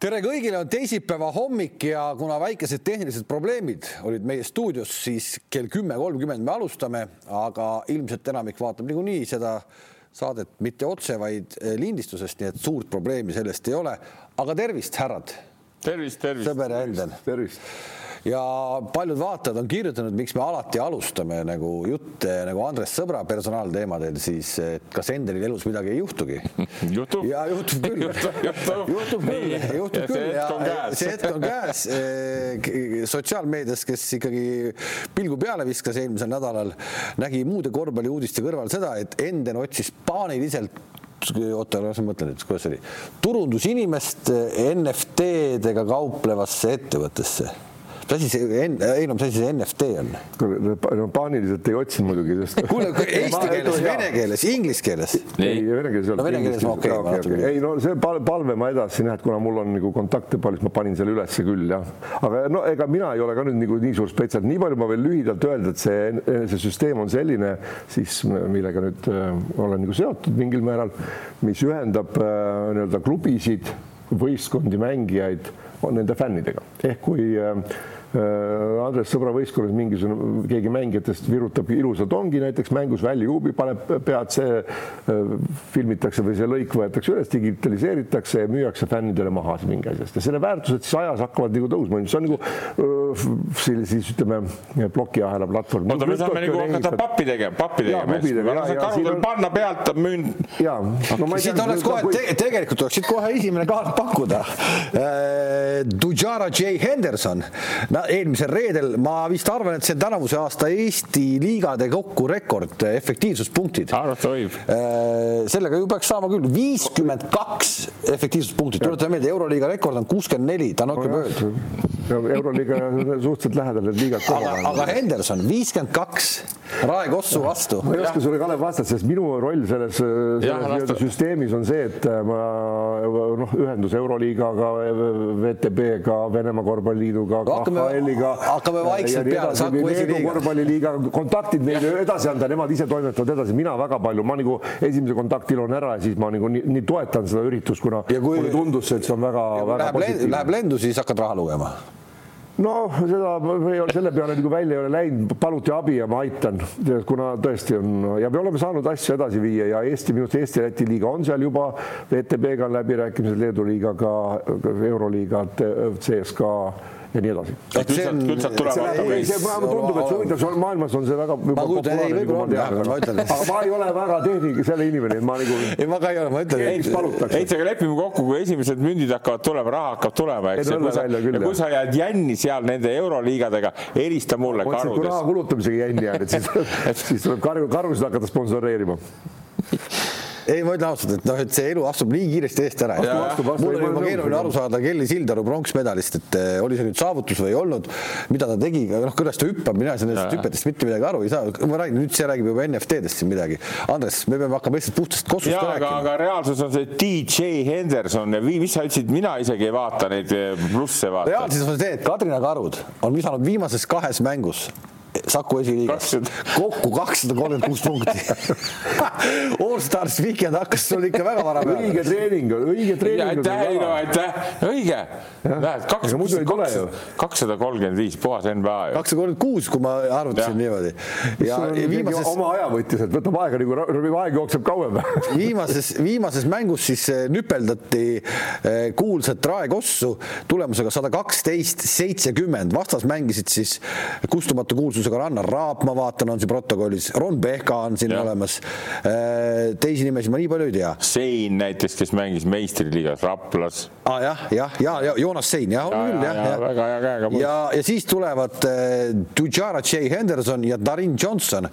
tere kõigile, on teisipäeva hommik ja kuna väikesed tehnilised probleemid olid meie stuudios, siis kell kümme kolmkümmend me alustame, aga ilmselt enamik vaatab niikuinii seda saadet mitte otse, vaid lindistusest, nii et suurt probleemi sellest ei ole. aga tervist, härrad. Tervist, tervist. sõber Enden. tervist ja paljud vaatajad on kirjutanud, miks me alati alustame nagu jutte nagu Andres Sõbra personaalteemadel, siis kas Endelil elus midagi ei juhtugi? juhtub. ja juhtub küll juhtub, juhtub. juhtub küll, juhtub ja küll ja see hetk on käes. sotsiaalmeedias, kes ikkagi pilgu peale viskas eelmisel nädalal, nägi muude korvpalliuudiste kõrval seda, et Enden otsis paaniliselt oota, las ma mõtlen nüüd, kuidas see oli, turundusinimest NFT-dega kauplevasse ettevõttesse mis asi see, ei no mis asi see NFT on? no paaniliselt ei otsinud muidugi, sest. kuule, eesti keeles, vene keeles, inglise keeles? ei, vene keeles ei olnud. no vene keeles ma okei okay, okay, okay.. ei no see palve ma edastasin jah, et kuna mul on nagu kontakte palju, siis ma panin selle ülesse küll jah. aga no ega mina ei ole ka nüüd nagu nii suur spetsialist, nii palju ma veel lühidalt öelda, et see, see süsteem on selline siis, millega nüüd äh, olen nagu seotud mingil määral, mis ühendab äh, nii-öelda klubisid, võistkondi, mängijaid nende fännidega ehk kui Äh, Andres sõbra võistkonnas mingisugune, keegi mängijatest virutab ilusalt ongi näiteks mängus väljajuubi, paneb pead, see äh, filmitakse või see lõik võetakse üles, digitaliseeritakse ja müüakse fännidele maha mingi asjast ja selle väärtused siis ajas hakkavad nagu tõusma, see on nagu äh, siis, ütleme plokiahela platvorm. oota, me saame nagu hakata pappi tegema, pappi tegema. karudel panna pealt, müün. ja, no ma ei tea. siit oleks kohe te, tegelikult oleks siit kohe esimene kaart pakkuda. Dujara J Henderson eelmisel reedel ma vist arvan, et see on tänavuse aasta Eesti liigade kokku rekord efektiivsuspunktid. arvata võib. Äh, sellega ju peaks saama küll viiskümmend kaks efektiivsuspunkti, tuletame meelde, Euroliiga rekord on kuuskümmend neli, ta on natuke mööda. Euroliiga suhteliselt lähedal need liigad aga, aga Henderson viiskümmend kaks Rae Kossu vastu. ma ei oska sulle, Kalev, vastata, sest minu roll selles, selles süsteemis on see, et ma noh, ühendus Euroliigaga, VTB-ga, Venemaa Korvpalliliiduga, KHL-iga. hakkame vaikselt peale, Saku esiliiga. korvpalliliiga kontaktid neile edasi anda, nemad ise toimetavad edasi, mina väga palju, ma nagu esimese kontakti loon ära ja siis ma nagu nii, nii toetan seda üritust, kuna kui, mulle tundus, et see on väga, väga läheb positiivne. Läheb lendu, siis hakkad raha lugema no seda, selle peale nagu välja ei ole läinud, paluti abi ja ma aitan, kuna tõesti on ja me oleme saanud asju edasi viia ja Eesti, minu arust Eesti-Läti liiga on seal juba, VTB-ga on läbirääkimised, Leedu liigaga, Euroliiga, CSKA ja nii edasi. see tundub, et see huvitav, maailmas on see väga juba populaarne, nagu ma tean. aga ma ei ole väga tehnika, selle inimene, ma nagu. ei, ma ka ei ole, ma ütlen. Heits, aga lepime kokku, kui esimesed mündid hakkavad tulema, raha hakkab tulema, eks. ja kui sa jääd jänni seal nende euroliigadega, helista mulle karudes. kui raha kulutamisega jänni jääd, et siis, siis tuleb karu, karusid hakata sponsoreerima ei, ma ütlen ausalt, et noh, et see elu astub nii kiiresti eest ära. mul oli juba keeruline aru saada Kelly Sildaru pronksmedalist, et eh, oli see nüüd saavutus või ei olnud, mida ta tegi, noh, kuidas ta hüppab, mina ei saa nendest hüpetest mitte midagi aru ei saa. ma räägin, nüüd see räägib juba NFT-dest siin midagi. Andres, me peame hakkama lihtsalt puhtast kossust rääkima. aga reaalsus on see DJ Henderson ja mis sa ütlesid, mina isegi ei vaata neid eh, plusse vaata. reaalsus on see, et Kadrina Karud on visanud viimases kahes mängus Saku esiliigas kokku kakssada kolmkümmend kuus punkti All Stars Weekend hakkas sul ikka väga vara peale. õige treening, õige treening. aitäh, Heino, aitäh, õige. näed, kakssada kolmkümmend viis, puhas NBA ju. kakssada kolmkümmend kuus, kui ma arvutasin niimoodi. ja viimases. oma aja võttis, et võtab aega nagu, aeg jookseb kauem viimases, viimases mängus siis eh, nüpeldati eh, kuulsat Rae Kossu tulemusega sada kaksteist, seitsekümmend, vastas mängisid siis kustumatu kuulsus tähtsusega Rannar Raap, ma vaatan, on siin protokollis, Ron Pehka on siin ja. olemas. Äh, teisi nimesid ma nii palju ei tea. Sein näiteks, kes mängis meistriliigas Raplas ah,. jah, jah, ja, ja Joonas Sein, jah, on küll, jah. Ja, väga hea käega. ja, ja siis tulevad äh, Dujara J Henderson ja Darin Johnson,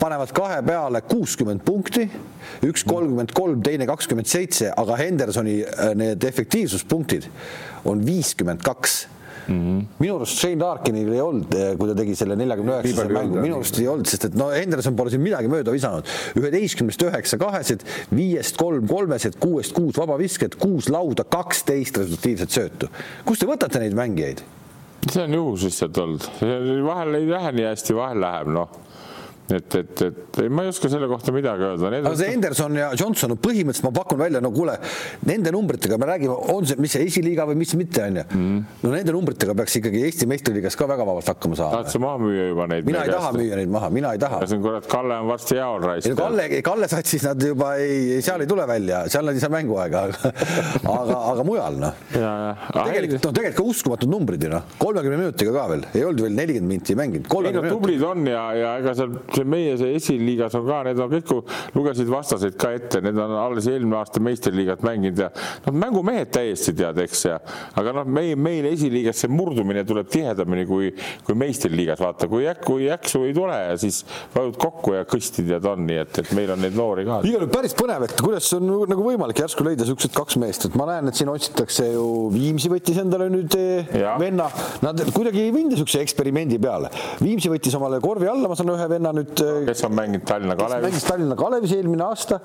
panevad kahe peale kuuskümmend punkti, üks kolmkümmend kolm, teine kakskümmend seitse, aga Hendersoni äh, need efektiivsuspunktid on viiskümmend kaks Mm -hmm. minu arust Shane Larkinil ei olnud, eh, kui ta tegi selle neljakümne üheksase mängu, minu arust ei olnud, sest et no Henderson pole siin midagi mööda visanud. üheteistkümnest üheksa kahesed, viiest kolm kolmesed, kuuest kuus vabavisked, kuus lauda, kaksteist resultatiivset söötu. kust te võtate neid mängijaid? see on juhus lihtsalt olnud, vahel ei lähe nii hästi, vahel läheb, noh et, et, et ma ei oska selle kohta midagi öelda. aga see Henderson ja Johnson, põhimõtteliselt ma pakun välja, no kuule, nende numbritega me räägime, on see, mis see esiliiga või mis mitte, on ju. Mhm. no nende numbritega peaks ikkagi Eesti meistriliigas ka väga vabalt hakkama saama. tahad sa maha müüa juba neid? mina ei taha müüa neid maha, mina ei taha. see on kurat, Kalle on varsti jaol raisk. Kalle, Kalle satsis nad juba ei, seal ei tule välja, seal nad ei saa mänguaega, aga, aga, aga mujal noh. tegelikult, noh, tegelikult ka uskumatud numbrid ju noh, kolmekümne minutiga ka veel, ei olnud veel nelikümmend minti mänginud. ei no tublid on ja, ja ega seal see meie see esiliigas on ka, need on kõik, lugesid vastaseid ka ette, need on alles eelmine aasta meistriliigat mänginud ja noh, mängumehed täiesti tead, eks ja aga noh, meie, meil esiliigas see murdumine tuleb tihedamini kui, kui meistriliigas, vaata, kui äkki, kui äksu ei tule ja siis vajud kokku ja kõsti tead on, nii et, et meil on neid noori ka. igal juhul päris põnev, et kuidas on nagu võimalik järsku leida siuksed kaks meest, et ma näen, et siin otsitakse ju Viimsi võttis endale nüüd eh, ja. venna, nad kuidagi ei minda siukse eksperimendi peale. Viimsi võttis omale korvi alla, ma saan ühe venna nüüd nüüd. Äh, kes on mänginud Tallinna Kalevis? mängis Tallinna Kalevis eelmine aasta.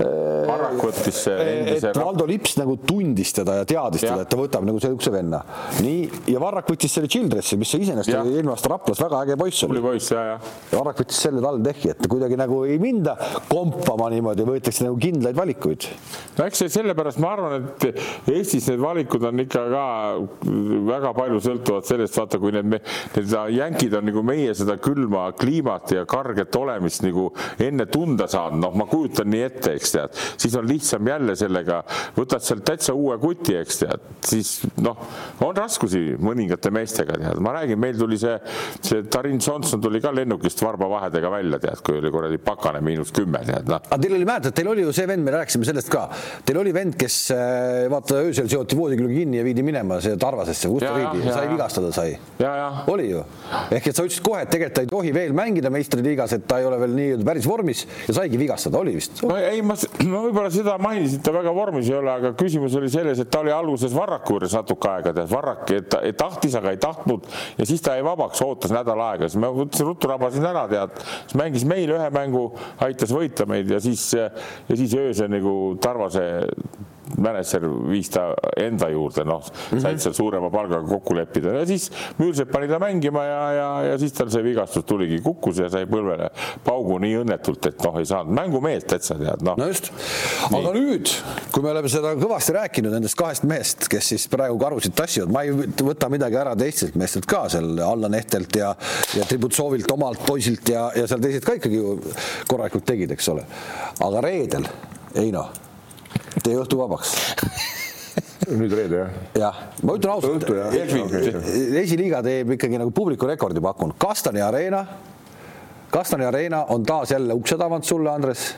Äh, võttis endise. et Valdo Lips nagu tundis teda ja teadis teda, et ta võtab nagu sihukese venna. nii, ja Varrak võttis selle Childressi, mis iseenesest oli eelmine aasta Raplas väga äge poiss oli. tubli poiss, ja, ja. ja Varrak võttis selle TalTechi, et kuidagi nagu ei minda kompama niimoodi, võetakse nagu kindlaid valikuid. no eks see sellepärast ma arvan, et Eestis need valikud on ikka ka väga palju sõltuvad sellest, vaata, kui need, need jänkid on nagu meie seda külma kliimat ja karget olemist nagu enne tunda saanud, noh, ma kujutan nii ette, eks tead, siis on lihtsam jälle sellega, võtad sealt täitsa uue kuti, eks tead, siis noh, on raskusi mõningate meestega, tead, ma räägin, meil tuli see, see Tarin Johnson tuli ka lennukist varbavahedega välja, tead, kui oli kuradi pakane miinus kümme, tead, noh. aga teil oli, mäletad, teil oli ju see vend, me rääkisime sellest ka, teil oli vend, kes äh, vaata öösel seoti voodikülge kinni ja viidi minema see Tarvasesse, Gustav Riidi, sai vigastada, sai. oli ju, ehk et sa ütlesid kohe, et tegelikult ta ei tohi veel mängida meistriliigas, et ta ei ole veel nii-öelda päris vormis ja saigi vigastada, oli vist? no ei, ma, ma võib-olla seda mainisin, et ta väga vormis ei ole, aga küsimus oli selles, et ta oli alguses Varraku juures natuke aega, tead, Varrak et tahtis, aga ei tahtnud ja siis ta jäi vabaks, ootas nädal aega, siis ma võtsin ruttu rabasin ära, tead, siis mängis meil ühe mängu, aitas võita meid ja siis, ja siis öösel nagu Tarvase mänedžer viis ta enda juurde, noh, said seal suurema palgaga kokku leppida. Ja siis Müürsepp pani ta mängima ja, ja, ja siis tal see vigastus tuligi, kukkus ja sai põlvele paugu nii õnnetult, et noh, ei saanud mängumeest täitsa tead, noh. no just, aga nüüd, kui me oleme seda kõvasti rääkinud nendest kahest mehest, kes siis praegu karusid tassivad, ma ei võta midagi ära teistelt meestelt ka seal, Allan Ehtelt ja, ja Tributsovilt, omalt poisilt ja, ja seal teised ka ikkagi ju korralikult tegid, eks ole. aga reedel, Heino tee õhtu vabaks. Nüüd reede jah? jah, ma ütlen ausalt, esiliiga teeb ikkagi nagu publiku rekordi pakkunud, Kastani Arena, Kastani Arena on taas jälle uksed avanud sulle, Andres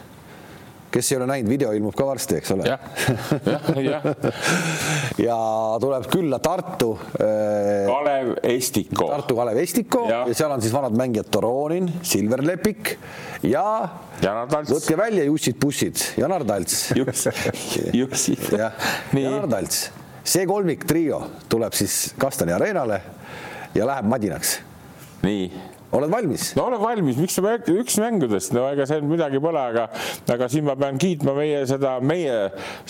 kes ei ole näinud, video ilmub ka varsti, eks ole. ja tuleb külla Tartu äh,. Kalev Estiko. Tartu Kalev Estiko ja. ja seal on siis vanad mängijad Toronin, Silver Lepik ja Janar Talts. võtke välja Jussid-bussid, Janar Talts. Jussid. jah, Janar Talts. see kolmik trio tuleb siis Kastani areenale ja läheb madinaks. nii oled valmis? no olen valmis, miks sa üks mängudest, no ega seal midagi pole, aga, aga siin ma pean kiitma meie seda, meie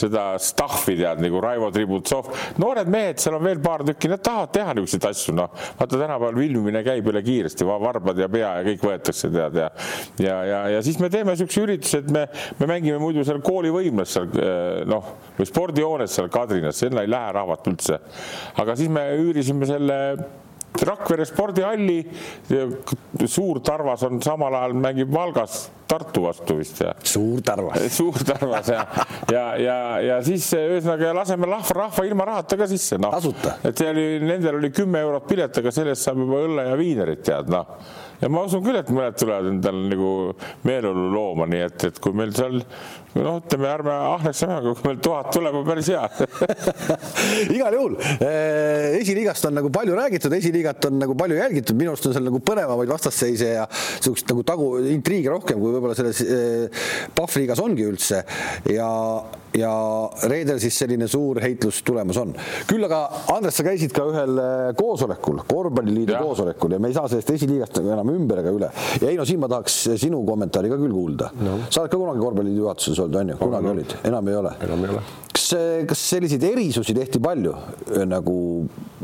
seda staff'i tead nagu Raivo Tributsov, noored mehed, seal on veel paar tükki, nad tahavad teha niisuguseid asju, noh. vaata tänapäeval filmimine käib üle kiiresti, varbad ja pea ja kõik võetakse tead ja ja, ja, ja siis me teeme niisuguse ürituse, et me, me mängime muidu seal koolivõimlas seal eh, noh, või spordihoones seal Kadrinas, sinna ei lähe rahvat üldse. aga siis me üürisime selle Rakvere spordihalli, Suur-Tarvas on samal ajal mängib Valgas Tartu vastu vist ja. Suur-Tarvas. Suur-Tarvas ja, ja, ja, ja siis ühesõnaga laseme rahva, rahva ilma rahata ka sisse, noh. et see oli, nendel oli kümme eurot pilet, aga sellest saab juba õlle ja viinerit tead, noh ja ma usun küll, et mõned tulevad endal nagu meeleolu looma, nii et, et kui meil seal noh, ütleme ärme ahnekseme, aga kui meil tuhat tuleb, on päris hea. Igal juhul eh, esiliigast on nagu palju räägitud, esiliigat on nagu palju jälgitud, minu arust on seal nagu põnevamaid vastasseise ja niisugust nagu tagu, intriigi rohkem kui võib-olla selles eh, Pahvliigas ongi üldse. Ja ja reedel siis selline suur heitlus tulemas on. küll aga, Andres, sa käisid ka ühel äh, koosolekul, korvpalliliidu koosolekul ja me ei saa sellest esiliigast enam ümber ega üle. ja Heino, siin ma tahaks sinu kommentaari ka küll kuulda. No.. sa oled ka kunagi korvpalliliidu juhatuses olnud, on ju, kunagi no. olid, enam ei ole? enam ei ole. kas, kas selliseid erisusi tehti palju nagu,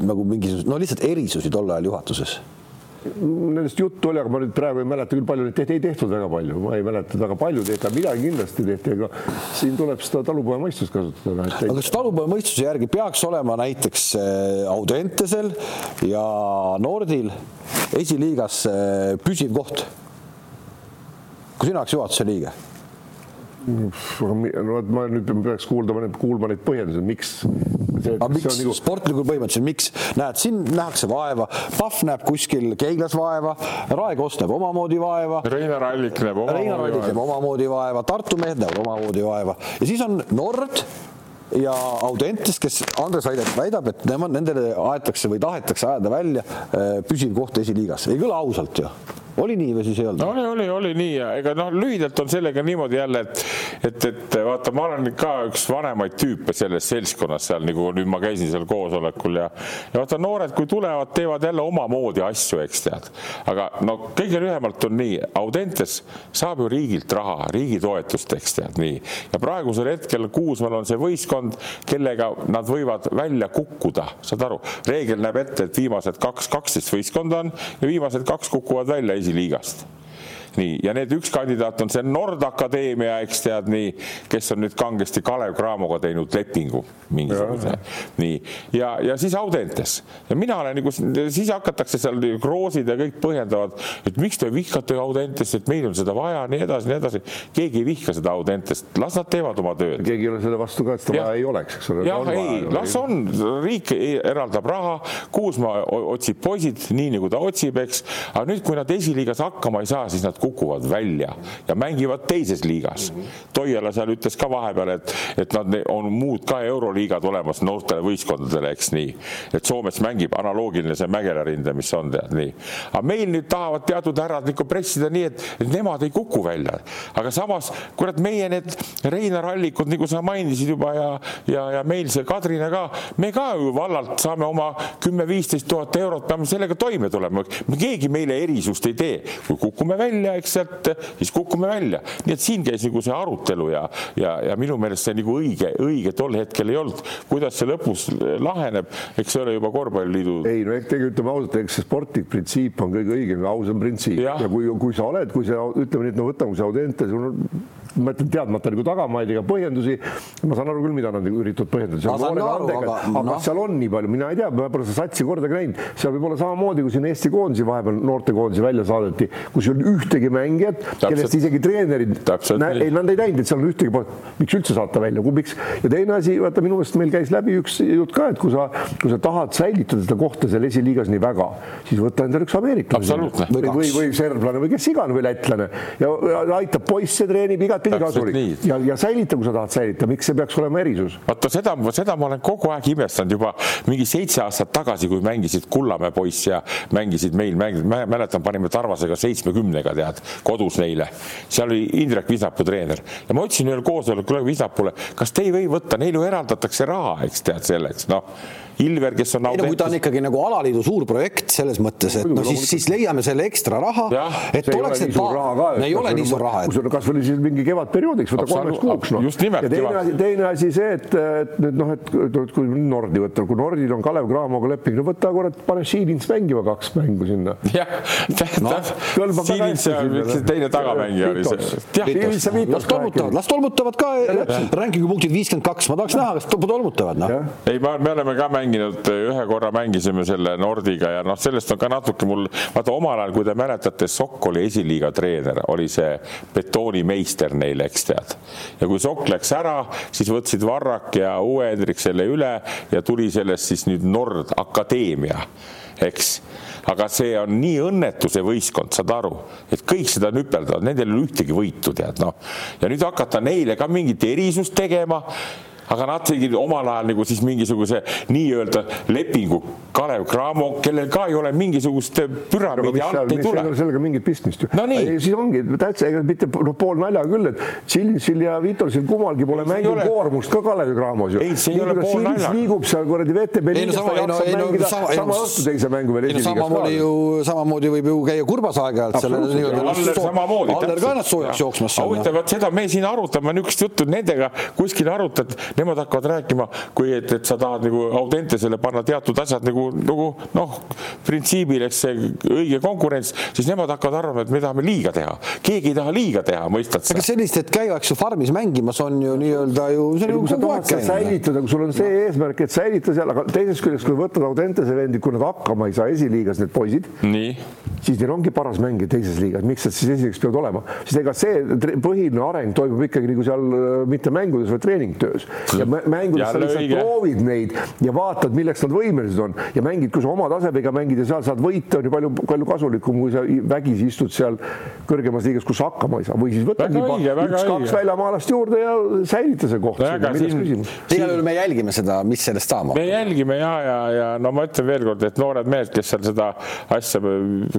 nagu mingisugused, no lihtsalt erisusi tol ajal juhatuses? nendest juttu oli, aga ma nüüd praegu ei mäleta küll palju neid tehti, ei tehtud väga palju, ma ei mäleta väga palju tehti, aga midagi kindlasti tehti, aga siin tuleb seda talupojamõistust kasutada. aga kas talupojamõistuse järgi peaks olema näiteks äh, Audentesel ja Nordil esiliigas äh, püsiv koht? kui sina oleks juhatuse liige no et ma nüüd peaks kuuldama, kuulma neid põhjendusi, miks. aga miks nagu... sportlikul põhimõtteliselt, miks? Näed, siin nähakse vaeva, Pahv näeb kuskil Keiglas vaeva, Rae Kost näeb omamoodi vaeva. Reinar Allik näeb omamoodi Reinar Allik näeb omamoodi vaeva, Tartu mehed näevad omamoodi vaeva. Ja siis on Nord ja Audentes, kes Andres Aidet väidab, et nemad, nendele aetakse või tahetakse ajada välja äh, püsiv koht esiliigas, ei kõla ausalt ju oli nii või siis ei olnud? oli, oli, oli nii ja ega noh, lühidalt on sellega niimoodi jälle, et, et, et vaata, ma olen ka üks vanemaid tüüpe selles seltskonnas seal, nagu nüüd ma käisin seal koosolekul ja, ja vaata, noored, kui tulevad, teevad jälle omamoodi asju, eks tead. aga no kõige lühemalt on nii, Audentes saab ju riigilt raha, riigi toetust, eks tead nii. ja praegusel hetkel Kuusmaal on see võistkond, kellega nad võivad välja kukkuda, saad aru, reegel näeb ette, et viimased kaks, kaksteist võistkonda on ja viimased kaks kukuvad välja esiliigast nii, ja need üks kandidaat on see Nord Akadeemia, eks tead nii, kes on nüüd kangesti Kalev Cramoga teinud lepingu mingisuguse. nii, ja, ja siis Audentes ja mina olen nagu, siis hakatakse seal kroosid ja kõik põhjendavad, et miks te vihkate Audentest, et meil on seda vaja, nii edasi, nii edasi. keegi ei vihka seda Audentest, las nad teevad oma tööd. keegi ei ole selle vastu ka, et seda vaja ei oleks, eks ole. jah, ei, las on, riik eraldab raha, Kuusmaa otsib poisid nii nagu ta otsib, eks, aga nüüd, kui nad esiliigas hakkama ei saa, siis nad kukuvad välja ja mängivad teises liigas mm. -hmm. Toiala seal ütles ka vahepeal, et, et nad on muud ka euroliigad olemas noortele võistkondadele, eks nii. et Soomes mängib analoogiline see Mägera rinde, mis on tead nii. aga meil nüüd tahavad teatud härrad nagu pressida nii, et, et nemad ei kuku välja. aga samas, kurat, meie need Reinar Allikud, nagu sa mainisid juba ja, ja, ja meil see Kadrina ka, me ka ju vallalt saame oma kümme-viisteist tuhat eurot, peame sellega toime tulema. keegi meile erisust ei tee, kui kukume välja eks sealt, siis kukume välja. nii et siin käis nagu see arutelu ja, ja, ja minu meelest see nagu õige, õige tol hetkel ei olnud. kuidas see lõpus laheneb, eks see ole juba korvpalliliidu. ei no tegelikult ütleme ausalt, eks see sportlik printsiip on kõige õigem ja ausam printsiip ja, ja kui, kui sa oled, kui sa ütleme nii, et no võtame, sa Audente, sul on ma ütlen teadmata nagu tagamaid ega põhjendusi. ma saan aru küll, mida nad üritavad põhjendada. aga, aga no. seal on nii palju, mina ei tea, ma pole seda satsi kordagi näinud, seal võib olla samamoodi, kui siin Eesti koondisi vahepeal noortekoondisi välja saadeti, kus ei olnud ühtegi mängijat, kellest isegi treenerid, ei nad ei näinud, et seal on ühtegi, miks üldse saata välja, miks ja teine asi, vaata minu meelest meil käis läbi üks jutt ka, et kui sa, kui sa tahad säilitada seda kohta seal esiliigas nii väga, siis võta endale üks ameeriklane. Või, või, või serblane või kes iganes või lätlane. Ja, ja aitab poisse, treenib igat igatpidi kasulik ja, ja säilita, kui sa tahad säilitada, miks see peaks olema erisus? vaata seda, seda ma olen kogu aeg imestanud. Juba mingi seitse aastat tagasi, kui mängisid Kullamäe poiss ja mängisid meil, mäletan, panime Tarvasega seitsmekümnega tead kodus neile. seal oli Indrek Visapuu treener. Ja ma ütlesin ühel koosolekul Visapuule, kas te ei või võtta, neile ju eraldatakse raha, eks tead selleks, noh Ilver, kes on. ei no kui ta on ikkagi nagu alaliidu suur projekt selles mõttes, et no siis, siis leiame selle ekstra raha, et oleks need pa-, ei ole nii suur raha. kui sul kasvõi siis mingi kevadperioodiks, võta kolmeks kuuks noh. just nimelt. ja teine asi, teine asi see, et, et nüüd noh, et kui Nordi võtta, kui Nordil on Kalev Cramoga leping, no võta kurat, pane Šiilins mängima kaks mängu sinna. jah, Šiilins ja teine tagamängija oli see. las tolmutavad, las tolmutavad ka, rankingu punktid viiskümmend kaks, ma tahaks näha, kas tolmutavad noh. ei, me oleme ka mänginud mänginud, ühe korra mängisime selle Nordiga ja noh, sellest on ka natuke mul, vaata omal ajal, kui te mäletate, Sokk oli esiliiga treener, oli see betoonimeister neil, eks tead. ja kui Sokk läks ära, siis võtsid Varrak ja Uue Hendrik selle üle ja tuli sellest siis nüüd Nord Akadeemia, eks aga see on nii õnnetu, see võistkond, saad aru, et kõik seda nüpeldavad, nendel ei ole ühtegi võitu, tead noh. ja nüüd hakata neile ka mingit erisust tegema aga nad tegid omal ajal nagu siis mingisuguse nii-öelda lepingu Kalev Cramo, kellel ka ei ole mingisugust püramiidi alt ei tule. sellega mingit pistmist ju no,. siis ongi täitsa, ega mitte noh, pool nalja küll, et Tšillisil ja Vitolsil kummalgi pole mängikoormust ka Kalevi Cramos ju. ei, see ei ole pool nalja. liigub seal kuradi VTB liigas, ta jaksab mängida sama õhtu teise mängu veel esiliigas ka. ju samamoodi võib ju käia kurbas aeg-ajalt selle nii-öelda. samamoodi. Aller ka ennast soojaks jooksmas. huvitav, vot seda me siin arutame niisugust juttu nendega kuskil arutad nemad hakkavad rääkima, kui et, et sa tahad nagu Audentesele panna teatud asjad nagu, nagu noh, printsiibil, eks see õige konkurents, siis nemad hakkavad arvama, et me tahame liiga teha. keegi ei taha liiga teha, mõistad sa? aga sellist, et käiakse farmis mängimas, on ju nii-öelda ju. kui sa tahad seda säilitada, kui sul on see eesmärk, et säilita seal, aga teisest küljest, kui võtad Audentese vendi, kui nad hakkama ei saa esiliigas, need poisid, siis neil ongi paras mängija teises liigas, miks nad siis esiliigas peavad olema, siis ega see põhiline areng toimub ikkagi nagu seal äh, mitte mängudes, vaid treeningtöös ja mängudes sa lihtsalt proovid neid ja vaatad, milleks nad võimelised on. Ja mängid, kui sa oma tasemega mängid ja seal saad võita, on ju palju, palju kasulikum, kui sa vägisi istud seal kõrgemas liigas, kus hakkama ei saa. Või siis võtadki üks-kaks väljamaalast juurde ja säilita see koht. igal juhul me jälgime seda, mis sellest saama hakkab. me jälgime ja, ja, ja no ma ütlen veelkord, et noored mehed, kes seal seda asja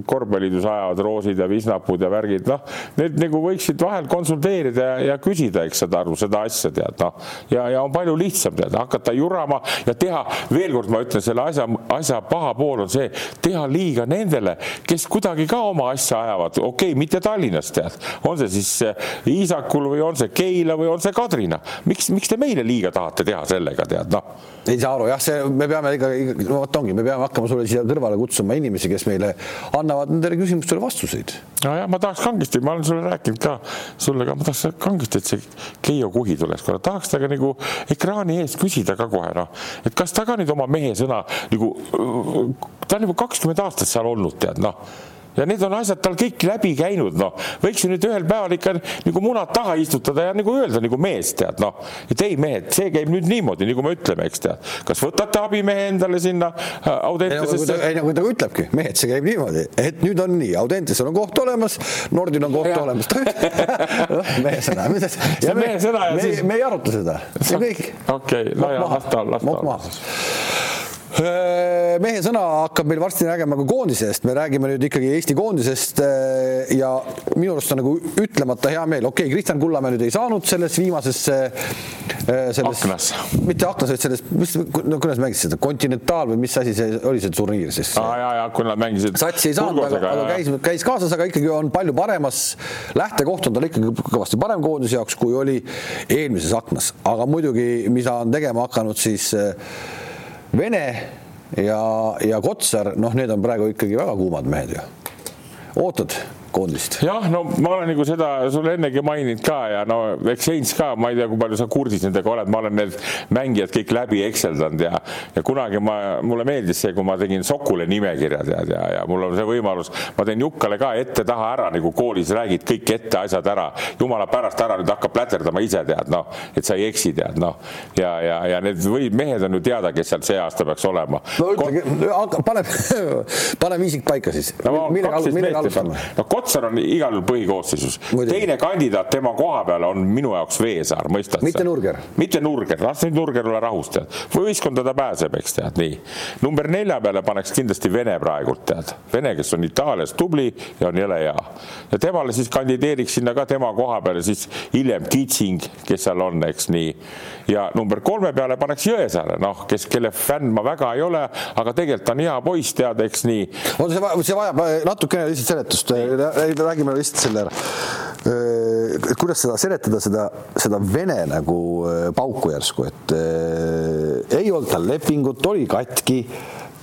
korvpalliliidus ajavad, roosid ja visnapud ja värgid, noh, need nagu võiksid vahel konsulteerida ja, ja küsida, eks saad aru, seda asja tead, noh, ja, ja on palju lihtsam tead, hakata jurama ja teha, veel kord ma ütlen, selle asja, asja paha pool on see, teha liiga nendele, kes kuidagi ka oma asja ajavad, okei okay,, mitte Tallinnas tead, on see siis eh, Iisakul või on see Keila või on see Kadrina, miks, miks te meile liiga tahate teha sellega tead, noh. Ei saa aru. Jah, see, me peame ikka, no vot ongi, me peame hakkama sulle siia kõrvale kutsuma inimesi, kes meile annavad nendele küsimustele vastuseid. nojah, ma tahaks kangesti, ma olen sulle rääkinud ka, sulle ka, ma tahaks kangesti, et see Keijo Kuhi tuleks korra, tahaks temaga nagu ekraani ees küsida ka kohe noh, et kas ta ka nüüd oma mehe sõna nagu, ta on juba kakskümmend aastat seal olnud, tead noh ja need on asjad tal kõik läbi käinud, noh, võiks ju nüüd ühel päeval ikka nagu munad taha istutada ja nagu öelda nagu mees, tead, noh, et ei mehed, see käib nüüd niimoodi, nagu me ütleme, eks tead, kas võtate abimehe endale sinna äh, Audentesesse? ei, nagu ta ütlebki, mehed, see käib niimoodi, et nüüd on nii, Audentesel on koht olemas, Nordil on koht ja. olemas noh, mehe sõna, see on mehe sõna ja me, siis. me ei aruta seda, see on kõik. okei, no ja las ta, las ta mehe sõna hakkab meil varsti räägima ka koondisest, me räägime nüüd ikkagi Eesti koondisest ja minu arust on nagu ütlemata hea meel, okei okay,, Kristjan Kullamäe nüüd ei saanud selles viimases selles, aknas, mitte aknas, vaid selles, mis, no kuidas mängisid seda, Continental või mis asi see oli, see turniir siis? aa ja, ja kui nad mängisid. satsi ei saanud, aga, aga käis, käis kaasas, aga ikkagi on palju paremas, lähtekoht on tal ikkagi kõvasti parem koondise jaoks, kui oli eelmises aknas, aga muidugi, mida on tegema hakanud siis Vene ja, ja Kotsar, noh, need on praegu ikkagi väga kuumad mehed ju. ootad koondist. jah, no ma olen nagu seda sulle ennegi maininud ka ja no eks Heinz ka, ma ei tea, kui palju sa kursis nendega oled, ma olen need mängijad kõik läbi ekseldanud ja, ja kunagi ma, mulle meeldis see, kui ma tegin Sokule nimekirja tead ja, ja mul on see võimalus, ma teen Jukkale ka ette-taha ära nagu koolis räägid kõik ette asjad ära, jumala pärast ära nüüd hakkab pläterdama ise tead noh, et sa ei eksi tead noh ja, ja, ja need või mehed on ju teada, kes seal see aasta peaks olema. no ütlegi, pane, pane viisik paika siis no,. millega, millega alustame? no Kotsar on igal juhul põhikoosseisus. teine kandidaat tema koha peale on minu jaoks Veesaar, mõistad mitte Nurger. mitte Nurger, las nüüd Nurger ole rahus, tead. võistkonda ta pääseb, eks tead, nii. number nelja peale paneks kindlasti Vene praegult, tead. Vene, kes on Itaalias tubli ja on jõle hea. ja temale siis kandideeriks sinna ka tema koha peale siis hiljem Kitsing, kes seal on, eks nii. ja number kolme peale paneks Jõesaare, noh, kes, kelle fänn ma väga ei ole, aga tegelikult on hea poiss, tead, eks nii. on see, see vajab natukene lihtsalt seletust räägime lihtsalt selle ära. et kuidas seda seletada, seda, seda vene nagu pauku järsku, et äh, ei olnud tal lepingut, oli katki,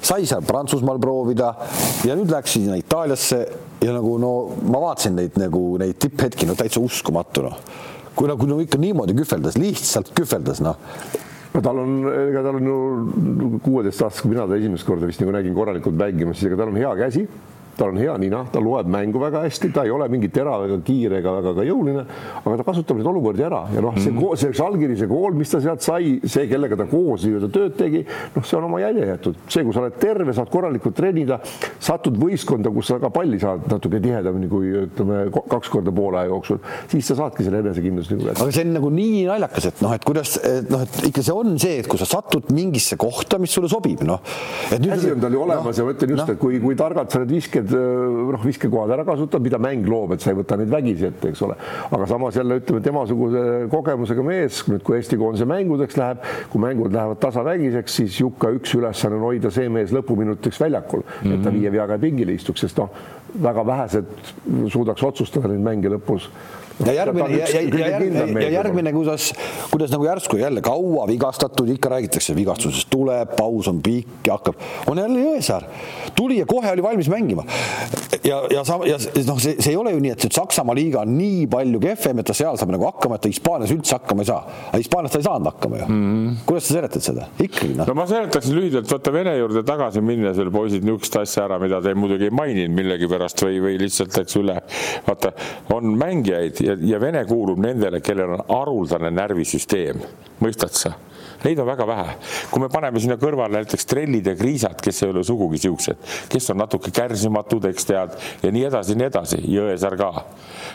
sai seal Prantsusmaal proovida ja nüüd läks sinna Itaaliasse ja nagu no ma vaatasin neid nagu neid tipphetki, no täitsa uskumatu noh. kui nagu no ikka niimoodi kühveldas, lihtsalt kühveldas noh no tal on, ega tal on ju kuueteist aastast, kui mina ta esimest korda vist nagu nägin korralikult mängimas, siis ega tal on hea käsi tal on hea nina, ta loeb mängu väga hästi, ta ei ole mingi terav ega kiire ega väga ka jõuline, aga ta kasutab neid olukordi ära ja noh, see mm, -hmm. see Žalgirise kool, mis ta sealt sai, see, kellega ta koos nii-öelda tööd tegi, noh, see on oma jälje jäetud, see, kui sa oled terve, saad korralikult treenida, satud võistkonda, kus sa ka palli saad natuke tihedamini kui ütleme kaks korda poole aja jooksul, siis sa saadki selle enesekindluse nagu kätte. aga see on nagu nii naljakas, et noh, et kuidas, noh, et ikka see on see, et kui sa satud mingisse kohta, mis sulle sobib, noh. asi on tal ju olemas no, ja ma ütlen just no., et kui, kui targalt sa need visked need äh, noh, viskekohad ära kasutada, mida mäng loob, et sa ei võta neid vägisi ette, eks ole. aga samas jälle ütleme, temasuguse kogemusega mees, nüüd kui Eesti koondise mängudeks läheb, kui mängud lähevad tasavägiseks, siis Jukka üks ülesanne on hoida see mees lõpuminutiks väljakul mm, -hmm. et ta mhm. viie veaga pingile istuks, sest noh, väga vähesed suudaks otsustada neid mänge lõpus ja järgmine ja, ja, ja, järgmine, ja järgmine, kuidas, kuidas nagu järsku jälle kaua vigastatud, ikka räägitakse vigastusest tuleb, paus on pikk ja hakkab, on jälle Jõesaar. tuli ja kohe oli valmis mängima. ja, ja sa, ja noh, see, see ei ole ju nii, et Saksamaa liiga on nii palju kehvem, et ta seal saab nagu hakkama, et ta Hispaanias üldse hakkama ei saa. aga Hispaanias ta ei saanud hakkama ju mm. -hmm. kuidas sa seletad seda? ikkagi noh. no ma seletaksin lühidalt, vaata Vene juurde tagasi minnes veel poisid niisugust asja ära, mida te muidugi ei maininud millegipärast või, või lihtsalt läks üle. vaata, on mängijaid ja, ja Vene kuulub nendele, kellel on haruldane närvisüsteem, mõistad sa? Neid on väga vähe. kui me paneme sinna kõrvale näiteks trellid ja kriisad, kes ei ole sugugi siuksed, kes on natuke kärsimatud, eks tead, ja nii edasi, nii edasi, Jõesaar ka.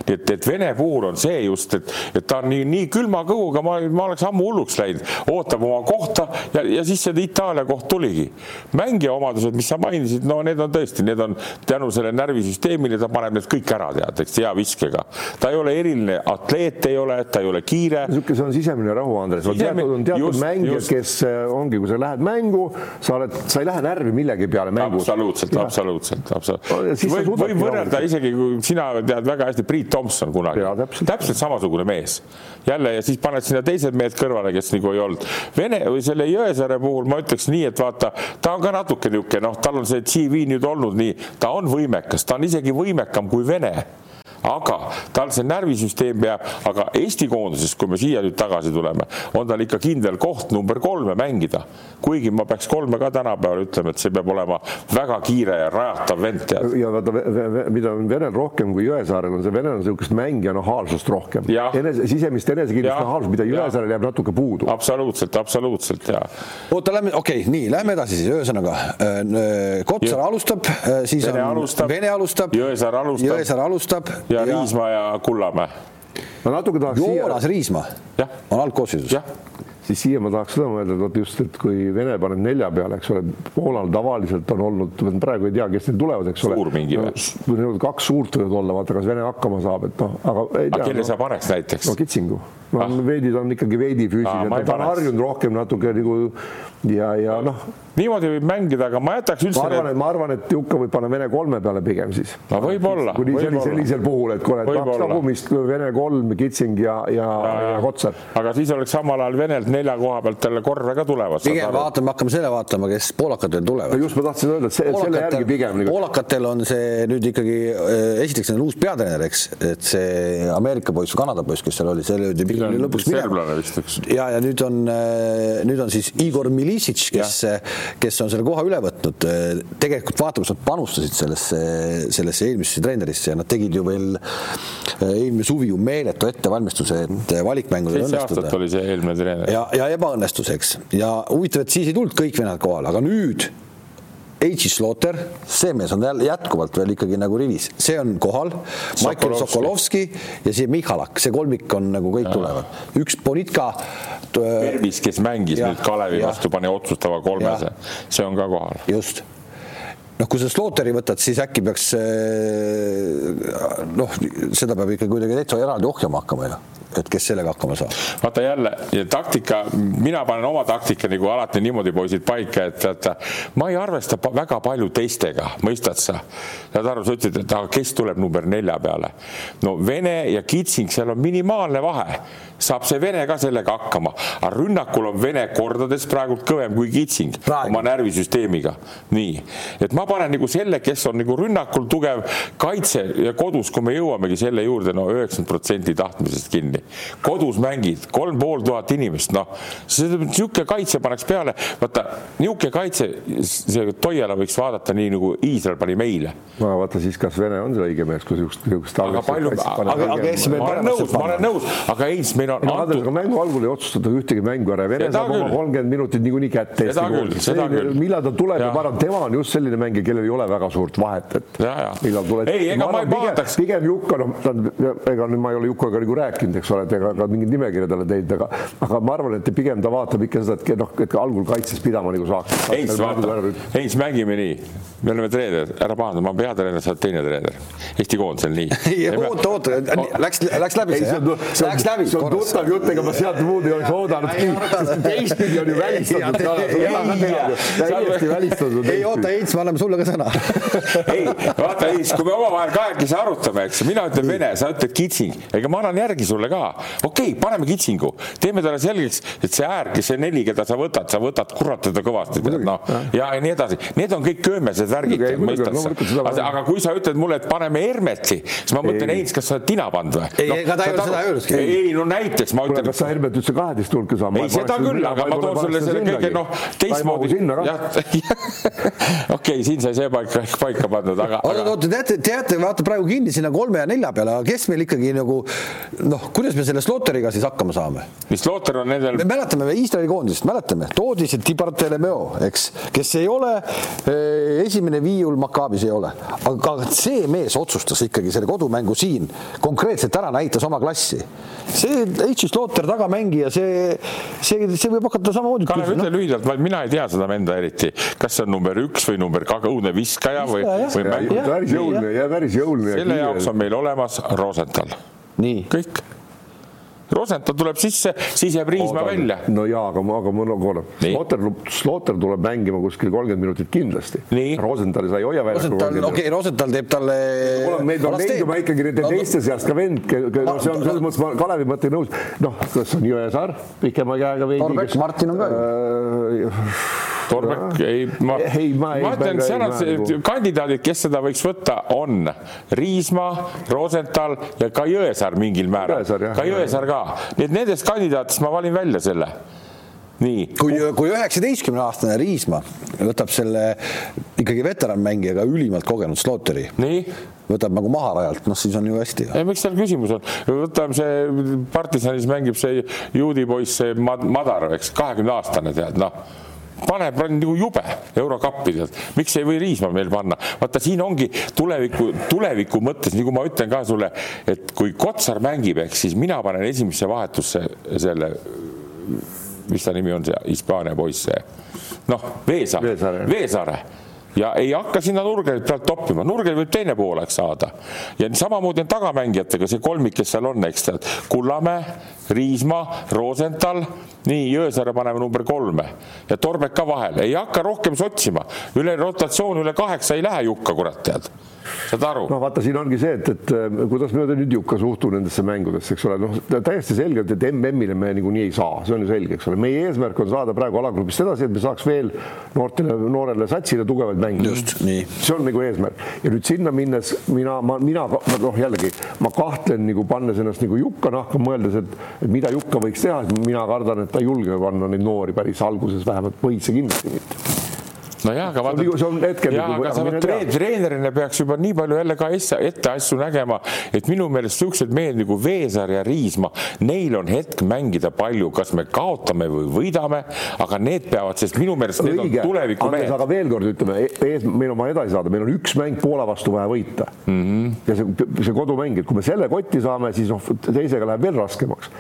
nii et, et Vene puhul on see just, et, et ta on nii, nii külma kõhuga, ma, ma oleks ammu hulluks läinud, ootab oma kohta ja, ja siis see Itaalia koht tuligi. mängija omadused, mis sa mainisid, no need on tõesti, need on tänu sellele närvisüsteemile, ta paneb need kõik ära, tead, eks hea viskega. ta ei ole eriline atleet, ei ole, ta ei ole kiire. niisugune, see on sisemine rahu, Andres. teatud, on teatud mängijad, kes äh, ongi, kui sa lähed mängu, sa oled, sa ei lähe närvi millegi peale mängus. absoluutselt, absoluutselt, absoluutselt. võib, võib võrrelda isegi, kui sina tead väga hästi, Priit Tomson kunagi, täpselt. täpselt samasugune mees. jälle ja siis paned sinna teised mehed kõrvale, kes nagu ei olnud. Vene või selle Jõesaare puhul ma ütleks nii, et vaata, ta on ka natuke niisugune, noh, tal on see CV nüüd olnud nii, ta on võimekas, ta on isegi võimekam kui Vene aga tal see närvisüsteem peab, aga Eesti koondises, kui me siia nüüd tagasi tuleme, on tal ikka kindel koht number kolme mängida. kuigi ma peaks kolme ka tänapäeval ütlema, et see peab olema väga kiire ja rajatav vend. ja vaata, mida on Venel rohkem kui Jõesaarel, on see Venel on niisugust mängija nahaalsust rohkem. enese, sisemist enesekindlust nahaalsust, mida Jõesaarel jääb natuke puudu. absoluutselt, absoluutselt ja. oota, lähme, okei okay,, nii, lähme edasi siis, ühesõnaga äh, Kotsar alustab, äh, siis Vene on alustab, Vene alustab, Jõesaar alustab, Jõesaar alustab ja, ja Riismaa ja Kullamäe. ma natuke tahaks Joonas siia... Riismaa on algkoosseisus. siis siia ma tahaks seda mõelda, et vot just, et kui Vene paneb nelja peale, eks ole, Poolal tavaliselt on olnud, praegu ei tea, kes neil tulevad, eks ole. suur mingi või? kaks suurt võivad olla, vaata, kas Vene hakkama saab, et noh, aga ei tea. kelle no, sa paneks näiteks? no Kitsingu no ah. veidi ta on ikkagi veidi füüsiline ah,, ta on harjunud rohkem natuke nagu ja, ja noh. niimoodi võib mängida, aga ma jätaks üldse. ma arvan, et ma arvan, et Jukka võib panna Vene kolme peale pigem siis. no võib-olla. kuni võib sellisel puhul, et kuule, kaks tagumist, Vene kolm, Kitsing ja, ja, ja, ja Kotsar. aga siis oleks samal ajal Venelt nelja koha pealt jälle korve ka tulevad. pigem vaatame, hakkame selle vaatama, kes poolakatel tulevad. just ma tahtsin öelda, et see, selle järgi pigem poolakatel on see nüüd ikkagi, äh, esiteks on uus peatreener, eks, et see Ameerika poiss, Kanada poiss, kes seal oli, see löödi lõpuks minema serblane vist, eks. ja, ja nüüd on, äh, nüüd on siis Igor Milicic, kes, kes on selle koha üle võtnud. tegelikult vaata, kus nad panustasid sellesse, sellesse eelmisesse treenerisse ja nad tegid ju veel äh, eelmine suvi ju meeletu ettevalmistuse, et valikmängudel õnnestuda. oli see eelmine treener. ja, ja ebaõnnestus, eks, ja huvitav, et siis ei tulnud kõik vennad kohale, aga nüüd H. Slaughter, see mees on jälle jätkuvalt veel ikkagi nagu rivis, see on kohal. Michael Sokolovski ja see Michalak, see kolmik on nagu kõik ja. tulevad. üks Bonitka. Pervis, kes mängis ja, nüüd Kalevi ja. vastu, pani otsustava kolmese, see on ka kohal. just noh, kui sa Slaughteri võtad, siis äkki peaks noh, seda peab ikka kuidagi täitsa eraldi ohjama hakkama ju et kes sellega hakkama saab? vaata jälle taktika, mina panen oma taktika nagu alati niimoodi poisid paika, et vaata ma ei arvesta väga palju teistega, mõistad sa? saad aru, sa ütlesid, et aga kes tuleb number nelja peale? no Vene ja Kitsing, seal on minimaalne vahe saab see Vene ka sellega hakkama, aga rünnakul on Vene kordades praegult kõvem kui Kitsing Praegu. oma närvisüsteemiga. nii, et ma panen nagu selle, kes on nagu rünnakul tugev, kaitse ja kodus, kui me jõuamegi selle juurde, no üheksakümmend protsenti tahtmisest kinni. kodus mängid kolm pool tuhat inimest, noh, niisugune kaitse paneks peale, vaata niisugune kaitse, see Toiala võiks vaadata nii nagu Iisrael pani meile. no vaata siis, kas Vene on see õige mees, kui niisugust, niisugust. aga palju, aga, aga kes me. ma olen nõus, ma olen nõus, aga ei, meil on on antud. mängu algul ei otsustatud ühtegi mängu ära, Vene saab oma kolmkümmend minutit niikuinii kätte. millal ta tuleb ja ma arvan, tema on just selline mängija, kellel ei ole väga suurt vahet, et millal tuleb. ei, ega ma ei vaataks. pigem Jukka, noh, ta on, ega nüüd ma ei ole Jukaga nagu rääkinud, eks ole, et ega ka mingit nimekirja talle teinud, aga, aga ma arvan, et pigem ta vaatab ikka seda, et noh, et algul kaitses pidama nagu saaks. ei, vaata, ei, siis mängime nii, me oleme treener, ära pahanda, ma olen peatreener, sa oled teine treener. Eesti koondisel nii. oota, oota, läks, läks läbi see, jah? Läks läbi. Tuttav jutt, ega ma sealt muud ei oleks oodanudki, sest teistpidi on ju välistatud täiesti välistatud. ei oota, Heits, me anname sulle ka sõna ei, vaata Heits, kui me omavahel kahekesi arutame, eks, mina ütlen vene, sa ütled kitsing, ega ma annan järgi sulle ka. okei okay,, paneme kitsingu, teeme talle selgeks, et see äär, kes see neli, keda sa võtad, sa võtad kurat teda kõvasti, noh, ja nii edasi, need on kõik köömesed värgid, mõistad sa. aga kui sa ütled mulle, et paneme Hermeti, siis ma mõtlen, Heits, kas sa oled tina pannud või? ei no,, ega ta ei ole seda öelnudki. ei no näiteks ma ütlen. kas sa Hermet üldse kaheteist hulka saama? ei, seda küll, aga ma toon sulle selle kõige noh, teistmoodi. okei, siin sai see paika, paika pandud, aga. oota, oota, teate, teate, vaata praegu kinni sinna kolme ja nelja peale, aga kes meil ikkagi nagu noh, kuidas me selle Slaughteriga siis hakkama saame? mis Slaughter on nendel? me mäletame Iisraeli koondist, mäletame, toodi see Tibartelemeo, eks, kes ei ole eh, esimene viiul Makaabis ei ole, aga see mees otsustas ikkagi selle kodumängu siin konkreetselt ära, näitas oma klassi. see H. Slaughter tagamängija, see, see, see võib hakata samamoodi. Kalev, ütle no? lühidalt, mina ei tea seda venda eriti, kas see on number üks või number kaks, õudne viskaja või, või mängija. päris jõuline ja päris jõuline. selle jaoks on meil olemas Rosenthal. kõik Rosenthal tuleb sisse, siis jääb Riismaa välja. no jaa, aga, aga mul on korra, Slaughter, Slaughter tuleb mängima kuskil kolmkümmend minutit kindlasti. Rosenthal sa ei hoia välja. okei okay,, Rosenthal teeb talle. meil on leiduma ikkagi nende teiste seast ka vend, no see on selles mõttes, ma Kalevi mõttega nõus. noh, kas on Jõesaar pikema käega veidi. Torbek, Martin on ka ju Torbek, ei, ma, ei, ma, ma ütlen, seal on kandidaadid, kes seda võiks võtta, on Riismaa, Rosenthal ja ka Jõesaar mingil määral, ka Jõesaar ka. nii et nendest kandidaatidest ma valin välja selle nii. kui, kui üheksateistkümne aastane Riismaa võtab selle ikkagi veteranmängijaga ülimalt kogenud Slaughteri. võtab nagu maha rajalt, noh siis on ju hästi. miks seal küsimus on, võtame see partisanis mängib see juudi poiss, see Madar, eks, kahekümne aastane tead, noh paneb nagu jube eurokappi, tead, miks ei või Riismaa meil panna, vaata siin ongi tuleviku, tuleviku mõttes, nagu ma ütlen ka sulle, et kui Kotsar mängib, eks siis mina panen esimesse vahetusse selle, mis ta nimi on, see Hispaania poiss, see noh, Veesaare, Veesaare, Veesaare ja ei hakka sinna nurgelilt pealt toppima, nurgel võib teine poolek saada. ja samamoodi on tagamängijatega see kolmik, kes seal on, eks tead, Kullamäe, Riismaa, Rosenthal, nii Jõesaare paneme number kolme. Ja Torbek ka vahele, ei hakka rohkem sotsima, üle rotatsioon üle kaheksa ei lähe Jukka, kurat, tead saad aru? no vaata, siin ongi see, et, et äh, kuidas me nüüd Jukka suhtub nendesse mängudesse, eks ole, noh, täiesti selgelt, et MM-ile me niikuinii ei saa, see on ju selge, eks ole, meie eesmärk on saada praegu alagrupist edasi, et me saaks veel noortele, noorele satsile tugevaid mänge. just nii. see on nagu eesmärk ja nüüd sinna minnes mina, ma, mina noh, jällegi ma kahtlen nagu pannes ennast nagu Jukka nahka, mõeldes, et, et mida Jukka võiks teha, mina kardan, et ta ei julge panna neid noori päris alguses vähemalt võitse kindlasti mitte nojah, aga vaata. see on hetkel. jaa, aga sa treen, treenerina peaks juba nii palju jälle ka ette asju nägema, et minu meelest siuksed mehed nagu Veesaar ja Riismaa, neil on hetk mängida palju, kas me kaotame või võidame, aga need peavad, sest minu meelest need Õige. on tuleviku mehed. aga veel kord ütleme, e-, ees, meil on vaja edasi saada, meil on üks mäng Poola vastu vaja võita mm. -hmm. ja see, see kodumäng, et kui me selle kotti saame, siis noh, teisega läheb veel raskemaks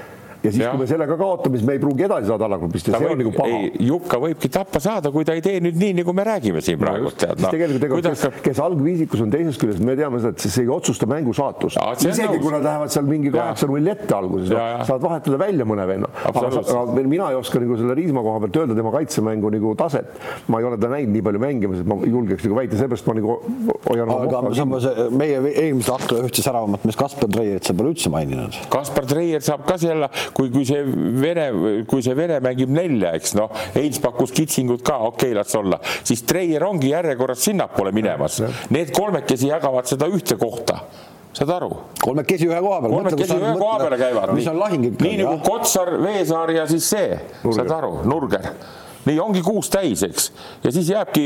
ja siis, kui me sellega kaotame, siis me ei pruugi edasi saada alagrupist ja see võib, on nagu paha. Jukka võibki tappa saada, kui ta ei tee nüüd nii, nagu me räägime siin praegu no,. No, tegelikult ega kes, kes algviisikus on teisest küljest, me teame seda, et see ei otsusta mängu saatust. isegi kui nad lähevad seal mingi kaheksa-null ette alguses, no, saad vahetada välja mõne venna. aga, mina ei oska nagu selle Riismaa koha pealt öelda tema kaitsemängu nagu taset. ma ei ole ta näinud nii palju mängimas, et ma julgeks nagu väita, seepärast ma nagu hoian aga samas meie eelmise akna ühte säravamat meest Kaspar Treierit sa pole üldse maininud. Kaspar Treier saab ka jälle kui, kui see Vene, kui see Vene mängib nelja, eks noh, Heinz pakkus kitsingut ka, okei okay,, las olla, siis Treier ongi järjekorras sinnapoole minemas. Need kolmekesi jagavad seda ühte kohta saad aru? kolmekesi ühe koha peal. kolmekesi ühe koha peale käivad. mis on lahing ikka. nii nagu Kotsar, Veesaar ja siis see, saad aru, Nurger nii ongi kuus täis, eks, ja siis jääbki,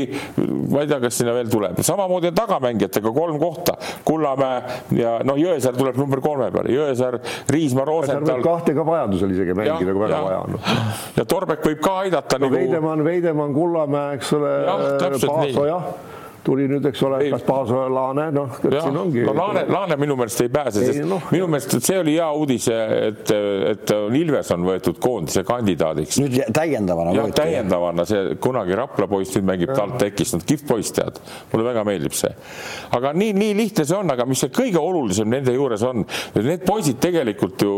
ma ei tea, kas sinna veel tuleb, samamoodi on tagamängijatega kolm kohta, Kullamäe ja noh, Jõesaar tuleb number kolme peale, Jõesaar, Riismaa, Rosenthal. kahte ka vajadusel isegi mängida, kui väga vaja on. ja Torbek võib ka aidata no, nagu. Veidemann, Veidemann, Kullamäe, eks ole. jah, täpselt nii tuli nüüd, eks ole, kas Paaso Laane, noh, siin ongi. no Laane, Laane minu meelest ei pääse, sest ei, no, minu meelest, et see oli hea uudis, et, et Ilves on võetud koondise kandidaadiks. nüüd täiendavana. jah, täiendavana. See kunagi Rapla poiss nüüd mängib TalTechis, no kihvt poiss tead, mulle väga meeldib see. aga nii, nii lihtne see on, aga mis see kõige olulisem nende juures on, need poisid tegelikult ju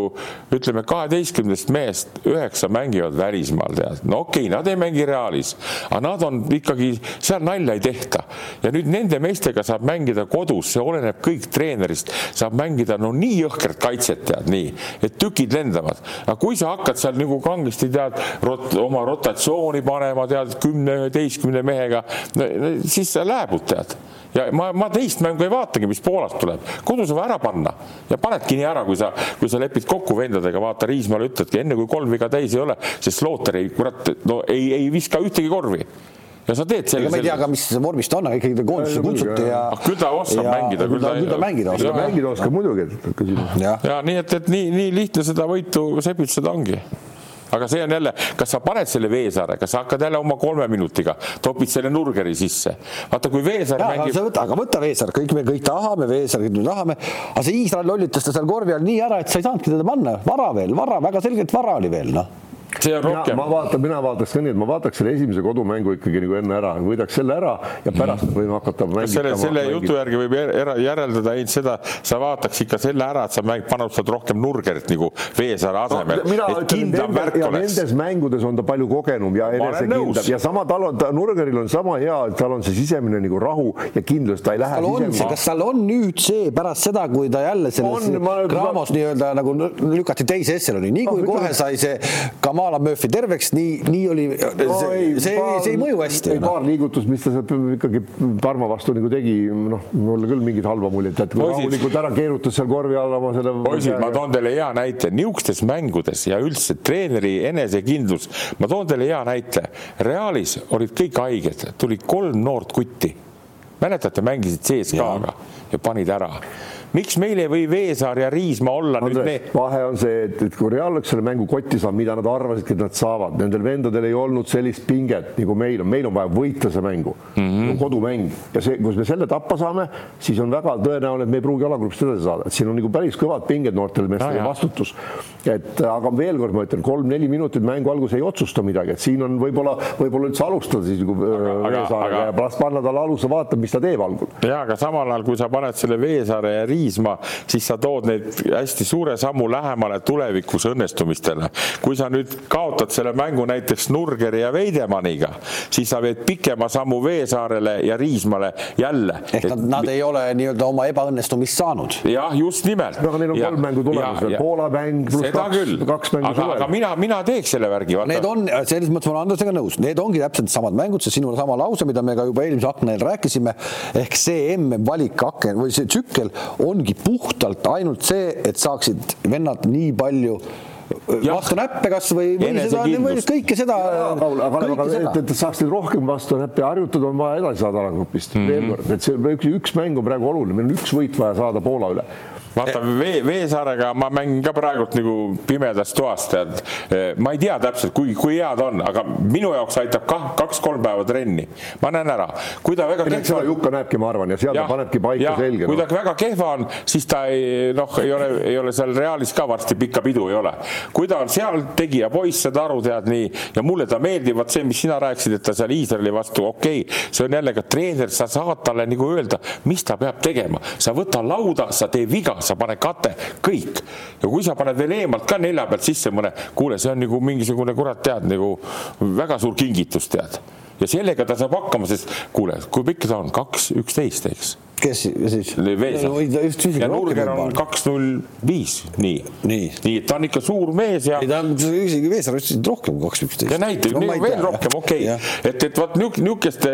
ütleme, kaheteistkümnest mehest üheksa mängivad välismaal tead, no okei okay,, nad ei mängi Realis, aga nad on ikkagi, seal nalja ei tehta ja nüüd nende meestega saab mängida kodus, see oleneb kõik treenerist, saab mängida no nii jõhkrat kaitset tead nii, et tükid lendavad, aga kui sa hakkad seal nagu kangesti tead rot, oma rotatsiooni panema tead kümne, üheteistkümne mehega no,, siis sa lääbud tead. Ja ma, ma teist mängu ei vaatagi, mis Poolast tuleb, kodus on vaja ära panna. Ja panedki nii ära, kui sa, kui sa lepid kokku vendadega, vaata Riismaale ütledki enne kui kolm viga täis ei ole, sest Looter ei, kurat, no ei, ei viska ühtegi korvi ja sa teed selle. ma ei tea ka, mis vormis ta on, aga ikkagi ta koondisse kutsuti ja. Küll ta oskab ja, mängida. küll ta, küll ta mängida oskab. mängida oskab muidugi. ja, ja nii et, et nii, nii lihtne seda võitu sepitseda ongi aga see on jälle, kas sa paned selle Veesaare, kas sa hakkad jälle oma kolme minutiga, topid selle Nurgeri sisse. vaata, kui Veesaar mängib. Võta, aga võta Veesaar, kõik me kõik tahame Veesaar, kõik me tahame, aga see Iisrael lollitas ta seal korvi all nii ära, et sa ei saanudki teda panna, vara veel, vara, väga selgelt vara oli veel, noh see on rohkem. ma vaatan, mina vaataks ka nii, et ma vaataks selle esimese kodumängu ikkagi nagu enne ära, võidaks selle ära ja pärast mm. võime hakata mängima. selle, selle mängid. jutu järgi võib järeldada ainult seda, sa vaataks ikka selle ära, et sa mäng, panustad rohkem Nurgerit nagu Veesaare asemel no,. et kindlam värk oleks. Nendes mängudes on ta palju kogenum ja enesekindlam ja sama tal on, Nurgeril on sama hea, et tal on see sisemine nagu rahu ja kindlus, ta ei lähe sisemine. kas tal on nüüd see pärast seda, kui ta jälle selles Graamos nii-öelda nagu lükati teise esseloni, nii kui kohe sai see Kamal Kamala Murphy terveks, nii, nii oli no,, see, see, see ei mõju hästi. ei, paar liigutust, mis ta seal ikkagi Parma vastu nagu tegi, noh, mulle küll mingit halba muljet jätnud, rahulikult ära keerutas seal korvi all oma selle. poisid, ma toon teile hea näite, niisugustes mängudes ja üldse treeneri enesekindlus, ma toon teile hea näite. Realis olid kõik haiged, tuli kolm noort kutti. mäletate, mängisid CSKA-ga ja. ja panid ära miks meil ei või Veesaar ja Riismaa olla Andres, nüüd me? vahe on see, et, et kui Real oleks selle mängu kotti saanud, mida nad arvasidki, et nad saavad, nendel vendadel ei olnud sellist pinget nagu meil on, meil on vaja võita see mängu mm, -hmm. kodumäng ja see, kus me selle tappa saame, siis on väga tõenäoline, et me ei pruugi alagrupist edasi saada, et siin on nagu päris kõvad pinged noortele meestele ja vastutus. et aga veel kord ma ütlen, kolm-neli minutit mängu alguses ei otsusta midagi, et siin on võib-olla, võib-olla üldse alustada siis nagu Veesaarega ja pärast panna talle aluse, vaata, mis ta teeb algul. ja aga samal ajal, kui sa paned selle Veesaare ja Riis Riismaa, siis sa tood neid hästi suure sammu lähemale tulevikus õnnestumistele. kui sa nüüd kaotad selle mängu näiteks Nurgeri ja Veidemanniga, siis sa veed pikema sammu Veesaarele ja Riismale jälle. ehk nad, nad ei ole nii-öelda oma ebaõnnestumist saanud. jah, just nimelt. aga neil on kolm mängu tulemas veel, Poola mäng pluss kaks, kaks mängu suvel. aga mina, mina teeks selle värgi. Need on, selles mõttes ma olen Andresega nõus, need ongi täpselt samad mängud, see sinu sama lause, mida me ka juba eelmise akna eel rääkisime, ehk see MM-valik aken või see tsükkel ongi puhtalt ainult see, et saaksid vennad nii palju ja. vastu näppe kas või, või seda, või kõike seda. aga, aga et, et saaksid rohkem vastu näppe harjutada, on vaja edasi saada alagrupist mm -hmm. veel kord, et see üks, üks mäng on praegu oluline, meil on üks võit vaja saada Poola üle vaata Vee, Veesaarega ma mängin ka praegult nagu pimedas toas, tead. ma ei tea täpselt, kui, kui hea ta on, aga minu jaoks aitab kah kaks-kolm päeva trenni. ma näen ära, kui ta väga kehva. seda Jukka näebki, ma arvan, ja seal ja, ta panebki paika selge. kui ta no. väga kehva on, siis ta ei, noh, ei ole, ei ole seal Realis ka varsti pikka pidu ei ole. kui ta on seal tegija poiss, saad aru, tead nii, ja mulle ta meeldib, vot see, mis sina rääkisid, et ta seal Iisraeli vastu, okei okay,, see on jälle ka treener, sa saad talle nagu öelda, mis ta peab tegema, sa võta lauda, sa tee viga sa pane kate, kõik. ja kui sa paned veel eemalt ka nelja pealt sisse mõne, kuule, see on nagu mingisugune kurat tead nagu väga suur kingitus tead. ja sellega ta saab hakkama, sest kuule, kui pikk ta on, kaks üksteist, eks kes siis? kaks null viis, nii. nii, nii, et ta on ikka suur mees ja. ei, ta on isegi Veesaar ütles rohkem kui kaks üksteist. ja näitab no, veel tea, rohkem, okei okay., et, et vot niisugust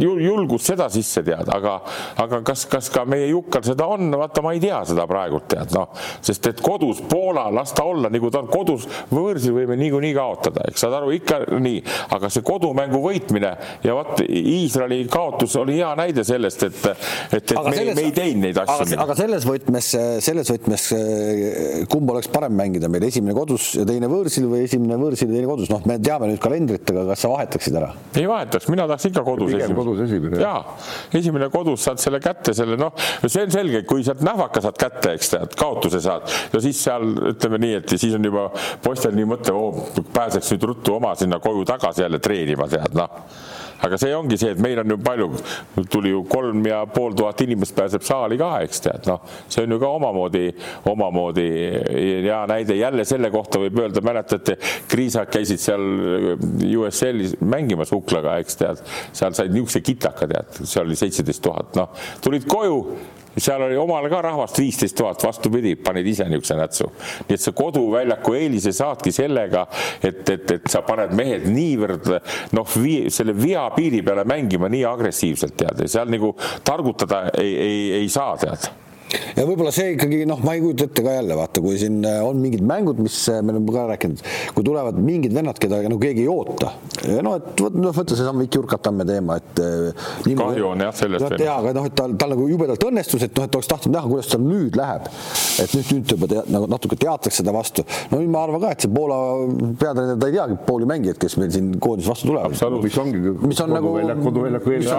julgust seda sisse tead, aga, aga kas, kas ka meie Jukkal seda on, vaata, ma ei tea seda praegult tead, noh, sest et kodus Poola, las ta olla nagu ta on kodus, võõrsil võime niikuinii kaotada, eks saad aru, ikka nii, aga see kodumängu võitmine ja vot Iisraeli kaotus oli hea näide sellest, et, et et aga me, selles, me ei teinud neid asju. aga, selles võtmes, selles võtmes, kumb oleks parem mängida meil, esimene kodus ja teine võõrsil või esimene võõrsil ja teine kodus, noh, me teame nüüd kalendrit, aga kas sa vahetaksid ära? ei vahetaks, mina tahaks ikka kodus. pigem kodus esimene. jaa, esimene kodus saad selle kätte, selle noh, see on selge, kui sealt nähvaka saad kätte, eks tead, kaotuse saad ja siis seal ütleme nii, et siis on juba poistel nii mõte, oo, pääseks nüüd ruttu oma sinna koju tagasi jälle treenima, tead noh aga see ongi see, et meil on ju palju, tuli ju kolm ja pool tuhat inimest pääseb saali ka, eks tead, noh, see on ju ka omamoodi, omamoodi hea näide. Jälle selle kohta võib öelda, mäletate, kriisak käisid seal USL-is mängimas Uklaga, eks tead, seal said niisuguse kitaka, tead, seal oli seitseteist tuhat, noh, tulid koju seal oli omal ka rahvast viisteist tuhat, vastupidi, panid ise niisuguse nätsu. nii et see koduväljaku eelise saadki sellega, et, et, et sa paned mehed niivõrd noh, selle vea piiri peale mängima nii agressiivselt tead ja seal nagu targutada ei, ei, ei saa tead ja võib-olla see ikkagi noh, ma ei kujuta ette ka jälle vaata, kui siin äh, on mingid mängud, mis äh, me oleme ka rääkinud, kui tulevad mingid vennad, keda no keegi ei oota. no et vot noh, võta seesama Viki Urkatamme teema, et äh, niimoodi, kahju on jah sellest. jaa, aga noh, et tal, tal nagu jubedalt õnnestus, et noh, et oleks tahtnud näha, kuidas tal nüüd läheb. et nüüd, nüüd juba te, nagu natuke teatakse seda vastu. no nüüd ma arvan ka, et see Poola peatreener, ta ei teagi pooli mängijaid, kes meil siin koondis vastu tulevad. mis ongi, mis on nagu koduväljaku eelis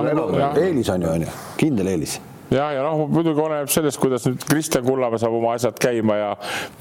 on ju, on ju, kindel eelis ja, ja noh, muidugi oleneb sellest, kuidas nüüd Kristjan Kullamäe saab oma asjad käima ja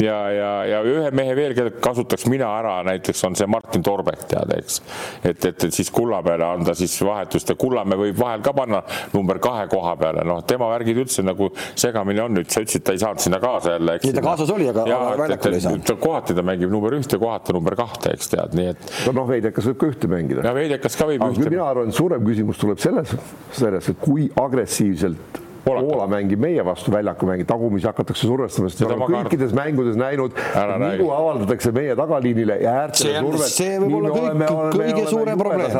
ja, ja, ja ühe mehe veel, keda kasutaks mina ära, näiteks on see Martin Torbek, tead, eks. et, et, et siis Kullamäele anda siis vahetust ja Kullamäe võib vahel ka panna number kahe koha peale, noh, tema värgid üldse nagu segamini on nüüd, sa ütlesid, ta ei saanud sinna kaasa jälle, eks. ta kaasas oli, aga, aga väljakul ei saanud. kohati ta mängib number ühte, kohati number kahte, eks tead, nii et. noh, Veidekas võib ka ühte mängida. ja Veidekas ka võib aga ühte. mina arvan, suurem küsimus tuleb selles, selles, et kui agressiivselt Poolaka. Poola mängib meie vastu väljaku mängib, tagumisi hakatakse survestama, sest me oleme kõikides mängudes näinud, vigu avaldatakse meie tagaliinile ja äärtele survet. see võib olla kõik, kõige suurem probleem.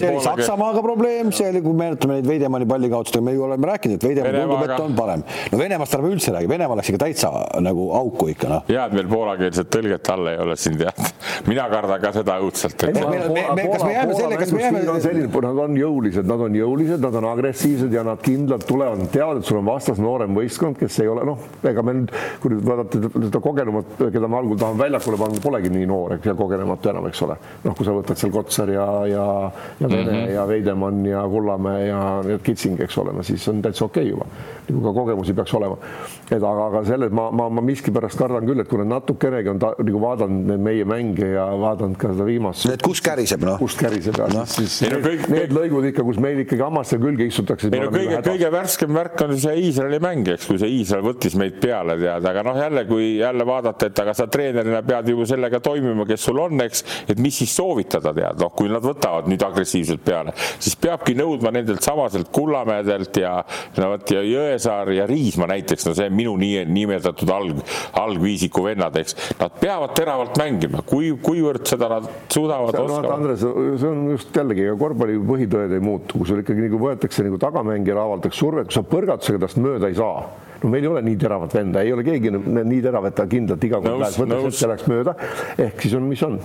see oli Saksamaaga probleem, see oli, kui meenutame neid Veidemanni pallikaotusi, me ju oleme rääkinud, et Veidemann tundub, et on parem. no Venemaast ärme üldse räägi, Venemaa läks ikka täitsa nagu auku ikka noh. hea, et meil poolakeelset tõlget all ei ole siin tead. mina kardan ka seda õudselt. kas me jääme selle, kas me jääme. Nad on jõulised, nad on jõulised, nad on agressiivsed ja nad kindlalt kindlalt tulevad, nad teavad, et sul on vastas noorem võistkond, kes ei ole noh, ega me nüüd, kui nüüd vaadata seda kogenumat, keda ma algul tahan väljakule panna, polegi nii noor ega kogenematu enam, eks ole. noh, kui sa võtad seal Kotsar ja, ja, ja Vene mm -hmm. ja Veidemann ja Kullamäe ja, ja Kitsing, eks ole, no siis on täitsa okei okay juba. nagu ka kogemusi peaks olema. et aga, aga selles ma, ma, ma miskipärast kardan küll, et kui nad natukenegi on ta, nagu vaadanud neid meie mänge ja vaadanud ka seda viimast. et kus käriseb noh? kus käriseb ja no. siis, siis need, kõik, need lõigud ikka, kus meil ikkagi hammaste külge istutakse. ei no kõige, kõige kõige värskem värk on see Iisraeli mäng, eks, kui see Iisrael võttis meid peale, tead, aga noh, jälle, kui jälle vaadata, et aga sa treenerina pead ju sellega toimima, kes sul on, eks, et mis siis soovitada, tead, noh, kui nad võtavad nüüd agressiivselt peale, siis peabki nõudma nendelt samaselt Kullamäedelt ja no vot ja Jõesaar ja Riismaa näiteks, no see minu nii nimetatud alg, algviisiku vennad, eks, nad peavad teravalt mängima, kui, kuivõrd seda nad suudavad, oskavad. Andres, see on just jällegi, korvpalli põhitõed ei muutu, kui sul ikkagi nagu võetakse nagu tagamängijale avaldaks survet, kui sa põrgatusega tast mööda ei saa. No meil ei ole nii teravat venda, ei ole keegi nii terav, et ta kindlalt iga kord läheks, võtaks ette, läheks mööda. ehk siis on, mis on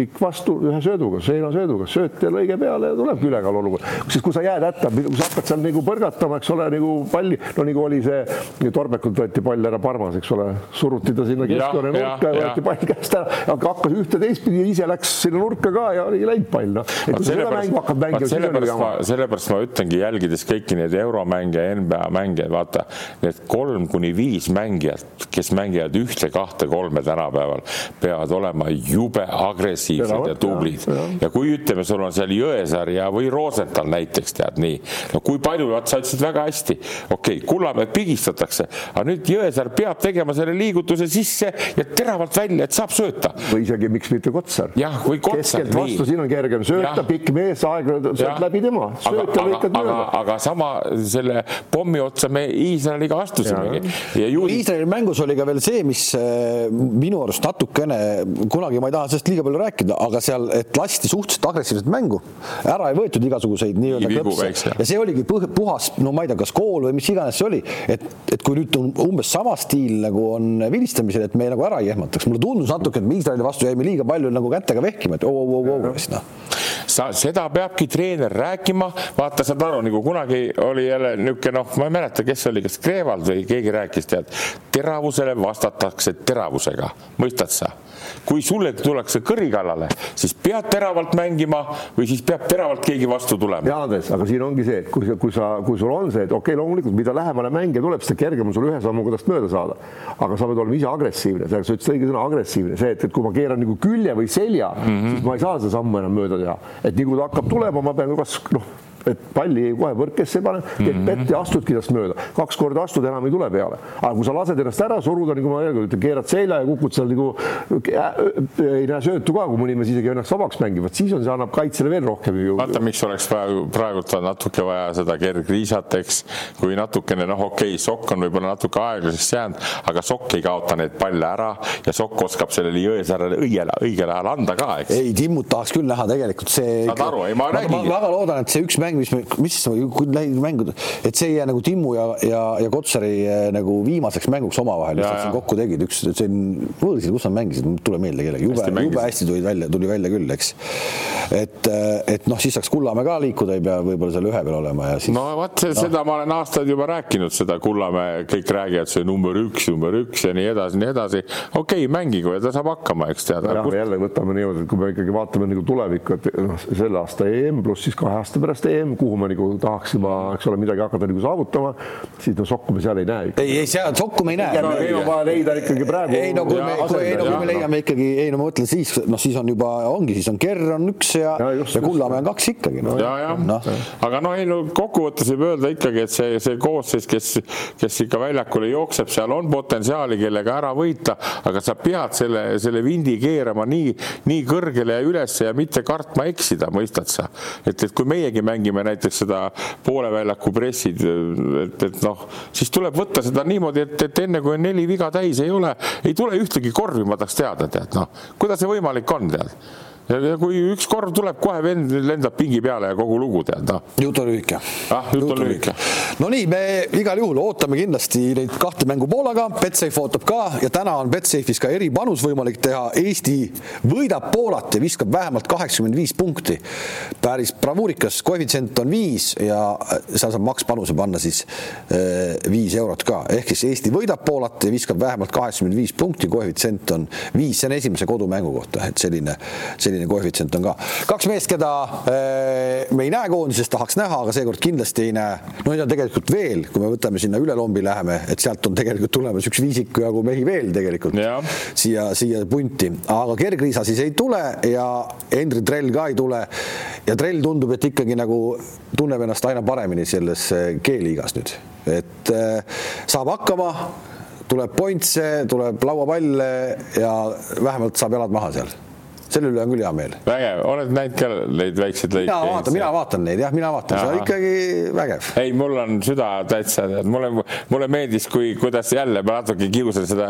pikk vastu ühe sööduga, seinasööduga, sööt ja lõige peale ja tulebki ülekaal olukord. sest kui sa jääd hätta, kui sa hakkad seal nagu põrgatama, eks ole, nagu palli, no nagu oli see, Torbekult võeti pall ära Parmas, eks ole, suruti ta sinna keskjoone nurka ja võeti pall käest ära, aga hakkas ühte teistpidi, ise läks sinna nurka ka ja oli läinud pall, noh. et kui seda mängu hakkad mängima, siis on jama. sellepärast ma ütlengi, jälgides kõiki neid euromänge, NBA mänge, vaata, need kolm kuni viis mängijat, kes mängivad ühte, kahte, kolme tänapäeval, peavad olema jube agressiivsed agressiivsed ja tublid. ja kui ütleme, sul on seal Jõesaar ja, või Rosenthal näiteks tead nii, no kui palju, vaat sa ütlesid väga hästi, okei okay,, Kullamäed pigistatakse, aga nüüd Jõesaar peab tegema selle liigutuse sisse ja teravalt välja, et saab sööta. või isegi miks mitte Kotsar. jah, või Kotsar. keskelt vastu, siin on kergem sööta, pikk mees, aeglane sööb läbi tema, sööta lõikad mööda. aga sama selle pommi otsa me Iisraeliga astusimegi. Iisraeli mängus oli ka veel see, mis äh, minu arust natukene, kunagi ma ei taha sellest liiga palju rääkida, rääkida, aga seal, et lasti suhteliselt agressiivset mängu, ära ei võetud igasuguseid nii-öelda klõpse. ja see oligi puhas, no ma ei tea, kas kool või mis iganes see oli, et, et kui nüüd umbes sama stiil nagu on vilistamisel, et me nagu ära ei ehmataks, mulle tundus natuke, et me Iisraeli vastu jäime liiga palju nagu kätega vehkima, et oo, oo, oo, noh. Sa, seda peabki treener rääkima, vaata, saad aru, nagu kunagi oli jälle niisugune noh, ma ei mäleta, kes oli, kas Kreevald või keegi rääkis, tead, teravusele vastatakse teravusega, mõistad sa? Kui sulle tullakse kõri kallale, siis pead teravalt mängima või siis peab teravalt keegi vastu tulema. ja Andres, aga siin ongi see, et kui sa, kui sa, kui sul on see, et okei okay,, loomulikult, mida lähemale mängija tuleb, seda kergem on sul ühe sammuga tast mööda saada. aga sa pead olema ise agressiivne, sa ütlesid õige sõna, agressiivne, see, et, et kui ma keeran nagu külje või selja mm, -hmm. siis ma ei saa seda sammu enam mööda teha. et nii kui ta hakkab tulema, ma pean kas noh et palli kohe võrkesse pane, teed mm -hmm. pett ja astudki tast mööda, kaks korda astud, enam ei tule peale. aga kui sa lased ennast ära suruda, nagu ma ütlen, keerad selja ja kukud seal nagu ei näe söötu ka, kui mõni mees isegi ennast vabaks mängib, vot siis on, see annab kaitsele veel rohkem ju. vaata, miks oleks praegu, praegult on natuke vaja seda kergriisat, eks, kui natukene noh, okei okay,, sokk on võib-olla natuke aeglaseks jäänud, aga sokk ei kaota neid palle ära ja sokk oskab sellele Jõesaarele õigel, õigel ajal anda ka, eks. ei, Timmut tahaks küll näha tegelikult see. saad aru, ei ma räägin. ma väga loodan, et see üks mäng mäng, mis me, mis lähimängud, et see ei jää nagu Timmu ja, ja, ja Kotsari eh, nagu viimaseks mänguks omavahel, mis nad siin kokku tegid, üks, see on võõrsil, kus nad mängisid, tule meelde kellegi, jube, jube hästi tulid välja, tuli välja küll, eks. et, eh, et noh, siis saaks Kullamäe ka liikuda, ei pea võib-olla seal ühe peal olema ja siis. no vot, no. seda ma olen aastaid juba rääkinud, seda Kullamäe, kõik räägivad, see number üks, number üks ja nii edasi, nii edasi. okei okay,, mängigu ja ta saab hakkama, eks tead. jah, jälle võtame niimoodi, et kui me ikkagi vaatame nagu tulevikku, et noh, selle aasta EM pluss siis kahe aasta pärast EM süsteem, kuhu ma nagu tahaks juba, eks ole, midagi hakata nagu saavutama, siis no sokku me seal ei näe. ei, ei seal sokku me ei näe. meil on vaja leida ikkagi praegu. ei no kui me, kui, ei no kui me leiame ikkagi, ei no ma mõtlen siis, noh, siis on juba, ongi, siis on Kerr on üks ja, ja, just, ja Kullamäe on kaks ikkagi no.. ja, jah no., aga noh, ei no kokkuvõttes võib öelda ikkagi, et see, see koosseis, kes, kes ikka väljakule jookseb, seal on potentsiaali, kellega ära võita, aga sa pead selle, selle vindi keerama nii, nii kõrgele ja ülesse ja mitte kartma eksida, mõistad sa? et, et kui meiegi mängime mängime näiteks seda poole väljaku pressid, et, et noh, siis tuleb võtta seda niimoodi, et, et enne kui on neli viga täis ei ole, ei tule ühtegi korvi, ma tahaks teada, tead noh, kuidas see võimalik on, tead ja kui üks korv tuleb, kohe vend lendab pingi peale ja kogu lugu tead noh. jutt on lühike. ah, jutt on lühike. no nii, me igal juhul ootame kindlasti neid kahte mängu Poolaga, Betsafe ootab ka ja täna on Betsafe'is ka eripanus võimalik teha. Eesti võidab Poolat ja viskab vähemalt kaheksakümmend viis punkti. päris bravuurikas, koefitsient on viis ja seal saab makspanuse panna siis äh, viis eurot ka, ehk siis Eesti võidab Poolat ja viskab vähemalt kaheksakümmend viis punkti, koefitsient on viis, see on esimese kodumängu kohta, et selline, selline selline koefitsient on ka. kaks meest, keda äh, me ei näe koondises, tahaks näha, aga seekord kindlasti ei näe. no on tegelikult veel, kui me võtame sinna üle lombi läheme, et sealt on tegelikult tulemas üks viisiku jagu mehi veel tegelikult ja. siia, siia punti, aga kergriisa siis ei tule ja Hendrik Trell ka ei tule. ja Trell tundub, et ikkagi nagu tunneb ennast aina paremini selles äh, G-liigas nüüd, et äh, saab hakkama tuleb pointse, tuleb lauapalle ja vähemalt saab jalad maha seal selle üle on küll hea meel. vägev, oled näinud ka neid väikseid lõike? mina vaatan, mina vaatan neid jah, mina vaatan, see on ikkagi vägev. ei, mul on süda täitsa, mulle, mulle meeldis, kui, kuidas jälle ma natuke kiusan seda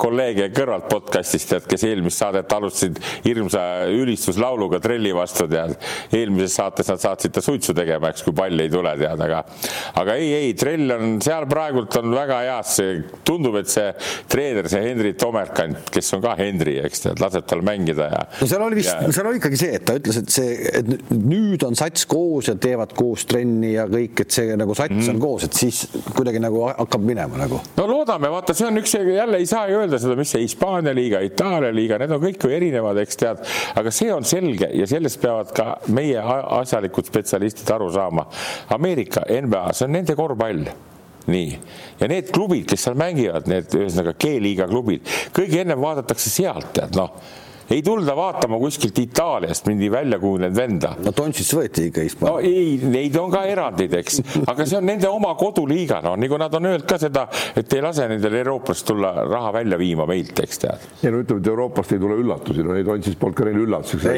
kolleege kõrvalt podcast'ist, tead, kes eelmist saadet alustasid hirmsa ülistuslauluga trelli vastu, tead. eelmises saates nad saatsid ta suitsu tegema, eks, kui pall ei tule, tead, aga, aga ei, ei, trell on seal praegult on väga heas, see tundub, et see treener, see Henri Tomerkant, kes on ka Henri, eks tead, laseb tal mängida ja no seal oli vist, seal oli ikkagi see, et ta ütles, et see, et nüüd on sats koos ja teevad koos trenni ja kõik, et see nagu sats mm. on koos, et siis kuidagi nagu hakkab minema nagu. no loodame, vaata, see on üks, jälle ei saa ju öelda seda, mis see Hispaania liiga, Itaalia liiga, need on kõik ju erinevad, eks tead, aga see on selge ja sellest peavad ka meie asjalikud spetsialistid aru saama. Ameerika NBA, see on nende korvpall nii, ja need klubid, kes seal mängivad, need ühesõnaga G-liiga klubid, kõige ennem vaadatakse sealt, tead noh ei tulda vaatama kuskilt Itaaliast mingi väljakujunenud venda. no Dončits võeti ikka Hispaania. no ei, neid on ka erandeid, eks, aga see on nende oma koduliiga, no nagu nad on öelnud ka seda, et ei lase nendel Euroopast tulla raha välja viima meilt, eks tead. ja no ütleme, et Euroopast ei tule üllatusi, no neid Dončits polnud ka neil üllatuseks,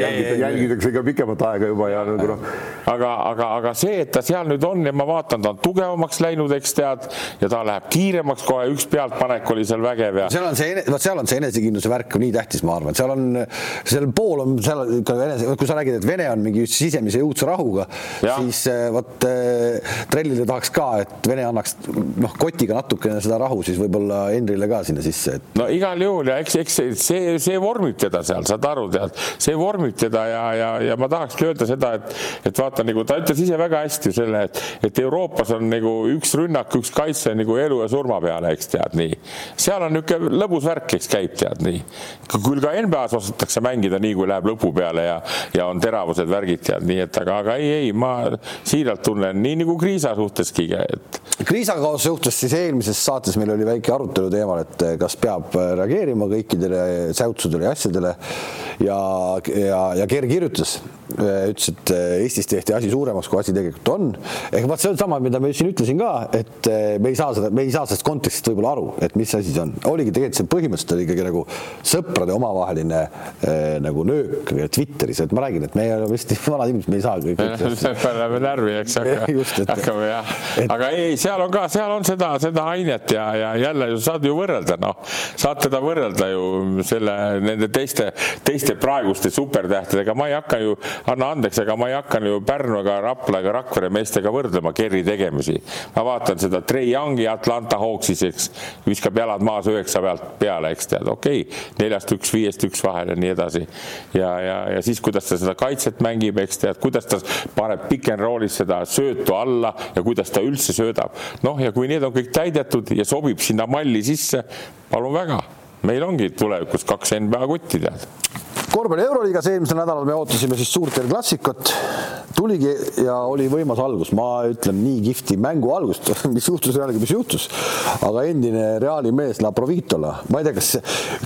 jälgitakse ka pikemat aega juba ja nagu noh. aga, aga, aga see, et ta seal nüüd on ja ma vaatan, ta on tugevamaks läinud, eks tead, ja ta läheb kiiremaks kohe, üks pealtpanek oli seal vägev ja. seal on see, vot seal on see enesekindluse värk nii tähtis, ma arvan, seal on seal pool on seal ikka Vene, kui sa räägid, et Vene on mingi sisemise õudse rahuga, siis äh, vot äh, Trellile tahaks ka, et Vene annaks noh, kotiga natukene seda rahu siis võib-olla Henrile ka sinna sisse et.... no igal juhul ja eks, eks see, see vormib teda seal, saad aru, tead, see vormib teda ja, ja, ja ma tahakski öelda seda, et, et vaata nagu ta ütles ise väga hästi selle, et, et Euroopas on nagu üks rünnak, üks kaitse nagu elu ja surma peale, eks tead nii. seal on niisugune lõbus värk, eks käib tead nii. küll ka NBA-s osatakse mängida nii, kui läheb lõpu peale ja, ja on teravused värgid tead nii, et aga, aga ei, ei, ma siiralt tunnen nii nagu Kriisa suhteski, et. Kriisaga suhtes siis eelmises saates meil oli väike arutelu teemal, et kas peab reageerima kõikidele säutsudele ja asjadele ja, ja, ja Ger kirjutas, ütles, et Eestis tehti asi suuremaks, kui asi tegelikult on. ehk vaat see on sama, mida ma siin ütlesin ka, et me ei saa seda, me ei saa sellest kontekstist võib-olla aru, et mis asi see on. oligi tegelikult see põhimõtteliselt oli ikkagi nagu sõprade omavaheline eh, nagu nöök Twitteris, et ma räägin, et me ei ole vist vanad inimesed, me ei saa kõik. Läheme närvi, eks hakka, hakkame jah aga ei, seal on ka, seal on seda, seda ainet ja, ja jälle ju saad ju võrrelda, noh, saad teda võrrelda ju selle nende teiste, teiste praeguste supertähtedega, ma ei hakka ju, anna andeks, aga ma ei hakka ju Pärnu ega Rapla ega Rakvere meestega võrdlema Kerri tegemisi. ma vaatan seda Trey Youngi Atlanta Hawksis, eks, viskab jalad maas üheksa pealt peale, eks tead, okei okay,, neljast üks, viiest üks vahel ja nii edasi. ja, ja, ja siis, kuidas ta seda kaitset mängib, eks tead, kuidas ta paneb pick and roll'is seda söötu alla ja kuidas ta üldse söödab. noh, ja kui need on kõik täidetud ja sobib sinna malli sisse, palun väga, meil ongi tulevikus kaks NBA kotti tead korvpalli Euroliigas eelmisel nädalal me ootasime siis suurt Clasicot, tuligi ja oli võimas algus, ma ütlen nii kihvti mängu algust, mis juhtus Realiga, mis juhtus, aga endine Reali mees La Provitola, ma ei tea, kas,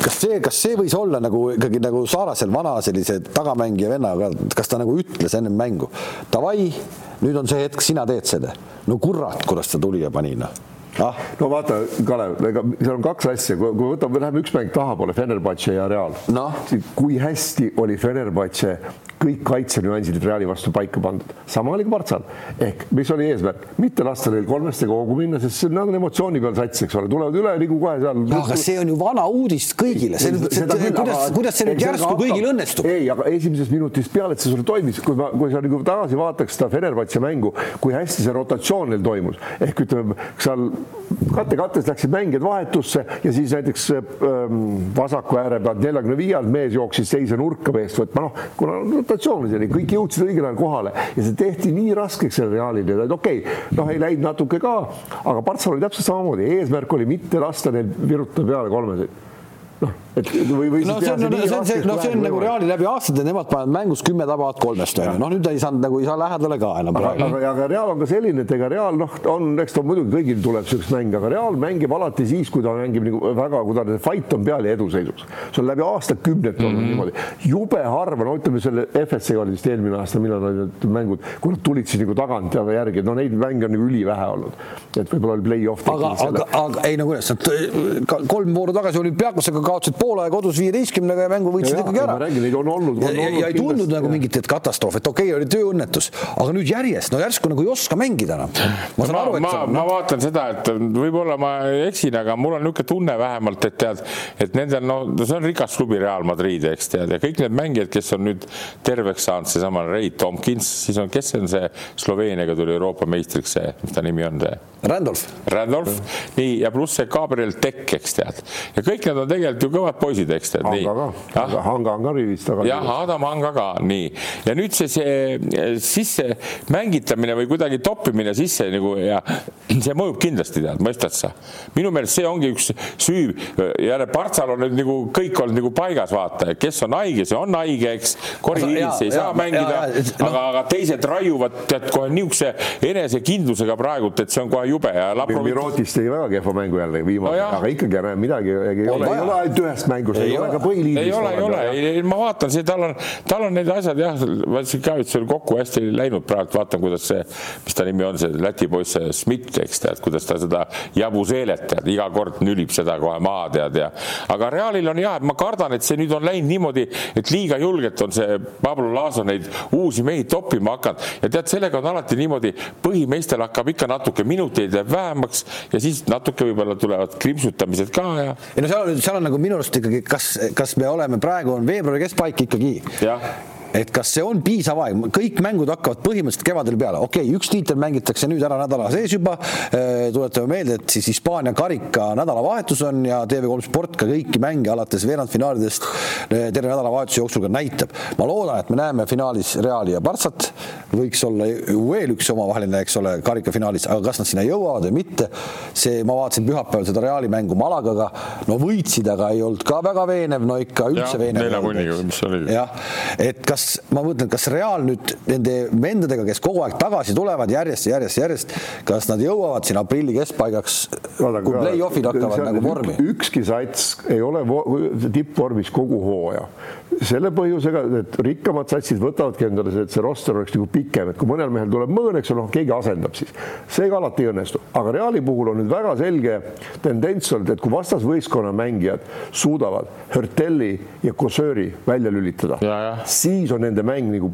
kas see, kas see võis olla nagu ikkagi nagu Saarasel vana sellise tagamängija vennaga, kas ta nagu ütles ennem mängu, davai, nüüd on see hetk, sina teed seda. no kurat, kuidas ta tuli ja pani noh ah.. no vaata, Kalev, ega seal on kaks asja, kui, kui võtame, läheme üks mäng tahapoole, Fenerbahce ja Real. No.. kui hästi oli Fenerbahce kõik kaitsenüansid Reali vastu paika pandud, sama oli ka Partsal ehk mis oli eesmärk, mitte lasta neil kolmest ega hoogu minna, sest nad on emotsiooni peal sats, eks ole, tulevad üle nagu kohe seal. aga see on ju vana uudis kõigile, kuidas, kuidas see nüüd järsku kõigil õnnestub? ei, aga esimesest minutist peale, et see sul toimis, kui ma, kui sa nagu tagasi vaataks seda Fenerbahce mängu, kui hästi see rotatsioon neil toimus. Ehk ütleme, seal katte-kattes läksid mängijad vahetusse ja siis näiteks ähm, vasaku ääre pealt neljakümne viie alt mees jooksis teise nurka meest võtma, noh, kuna rotatsioon oli, kõik jõudsid õigel ajal kohale ja see tehti nii raskeks sellele Realile, et okei okay,, noh, ei läinud natuke ka, aga Partsal oli täpselt samamoodi, eesmärk oli mitte lasta neil virutada peale kolmeseid noh, et või, või no see on, no, see on, see, no see on nagu Reali läbi aastate, nemad panevad mängus kümme tabavat kolmest onju, noh nüüd ei saanud nagu ei saa lähedale ka enam praegu. aga, aga Real on ka selline, et ega Real noh, on, eks ta muidugi kõigil tuleb siukest mänge, aga Real mängib alati siis, kui ta mängib nagu väga, kui ta fight on peal ja eduseisus. see on läbi aastakümnete olnud mm -hmm. niimoodi, jube harva, no ütleme selle FSC oli vist eelmine aasta, millal olid need mängud, kui nad tulid siis nagu tagant ja järgi, no neid mänge on nagu ülivähe olnud, et võib-olla oli play-off. aga, aga, aga ei no kuidas, kolm vooru tagasi olümpiaakosega kaotasid poolaja kodus viieteistkümnega ja mängu võitsid ikkagi ära. Neid on olnud. ja, ja, ja ei tundnud nagu mingit katastroof, et okei okay,, oli tööõnnetus, aga nüüd järjest, no järsku nagu ei oska mängida enam. ma saan aru, et. ma, ma vaatan seda, et võib-olla ma eksin, aga mul on niisugune tunne vähemalt, et tead, et nendel, no see on rikas klubi Real Madrid, eks tead, ja kõik need mängijad, kes on nüüd terveks saanud, seesama Ray Tomkins, siis on, kes on see Sloveeniaga tuli Euroopa meistriks, see, mis ta nimi on, see? Randolph. Randolph, nii, ja pluss see Gabriel Tekk, eks tead. ja kõik need on tegelikult ju kõvad poisid, eks tead. Hanga ka, Hanga on ka rivist tagasi. jah, Adam Hanga ka, nii. ja nüüd see, see sisse mängitamine või kuidagi toppimine sisse nagu ja see mõjub kindlasti, tead, mõistad sa? minu meelest see ongi üks süü, jälle Partsal on nüüd nagu kõik olnud nagu paigas, vaata, kes on haige, see on haige, eks. Cory Hiilis ei saa ja, mängida, aga no., aga teised raiuvad tead kohe niisuguse enesekindlusega praegult, et see on kohe jube ja Laprovit.... Mirotis tegi väga kehva mängu jälle viimane no, aga ikkagi näe midagi ei ole, ei ole ainult ühest mängust, ei ole ka põhiliinist. ei ole, ei ole, ma vaatan, see tal on, tal on need asjad jah, Vatsikavitš oli kokku hästi läinud praegu, vaatan, kuidas see, mis ta nimi on, see Läti poiss Schmidt, eks tead, kuidas ta seda jabu seelet tead, iga kord nülib seda kohe maha tead ja aga Realil on jah, et ma kardan, et see nüüd on läinud niimoodi, et liiga julgelt on see Pablo Laso neid uusi mehi toppima hakanud ja tead, sellega on alati niimoodi, põhimeestel hakkab ikka natuke minuteid jääb vähemaks ja siis natuke võib-olla tulevad krimpsutamised ka ja. ei no seal on, seal on nagu minu arust ikkagi, kas, kas me oleme praegu on veebruari keskpaik ikkagi. Et kas see on piisav aeg, kõik mängud hakkavad põhimõtteliselt kevadel peale, okei okay,, üks tiitel mängitakse nüüd ära nädala sees juba. Äh, tuletame meelde, et siis Hispaania karika nädalavahetus on ja TV3 Sport ka kõiki mänge alates veerandfinaalidest äh, terve nädalavahetuse jooksul ka näitab. ma loodan, et me näeme finaalis Reali ja Barssat, võiks olla veel üks omavaheline, eks ole, karikafinaalis, aga kas nad sinna jõuavad või mitte, see, ma vaatasin pühapäeval seda Reali mängu Malagaga, no võitsid, aga ei olnud ka väga veenev, no ikka üldse ja, veenev. nelja punniga, mis oli. jah, et kas kas ma mõtlen, kas Real nüüd nende vendadega, kes kogu aeg tagasi tulevad järjest ja järjest, järjest, kas nad jõuavad siin aprilli keskpaigaks, kui play-off'id hakkavad nagu vormi? ükski sats ei ole tippvormis kogu hooaja selle põhjusega, et rikkamad satsid võtavadki endale see, et see roster oleks nagu pikem, et kui mõnel mehel tuleb mõõn, eks ole, noh, keegi asendab siis. see ka alati ei õnnestu, aga Reali puhul on nüüd väga selge tendents olnud, et kui vastasvõistkonna mängijad suudavad Hörtelli ja Kosööri välja lülitada, siis on nende mäng nagu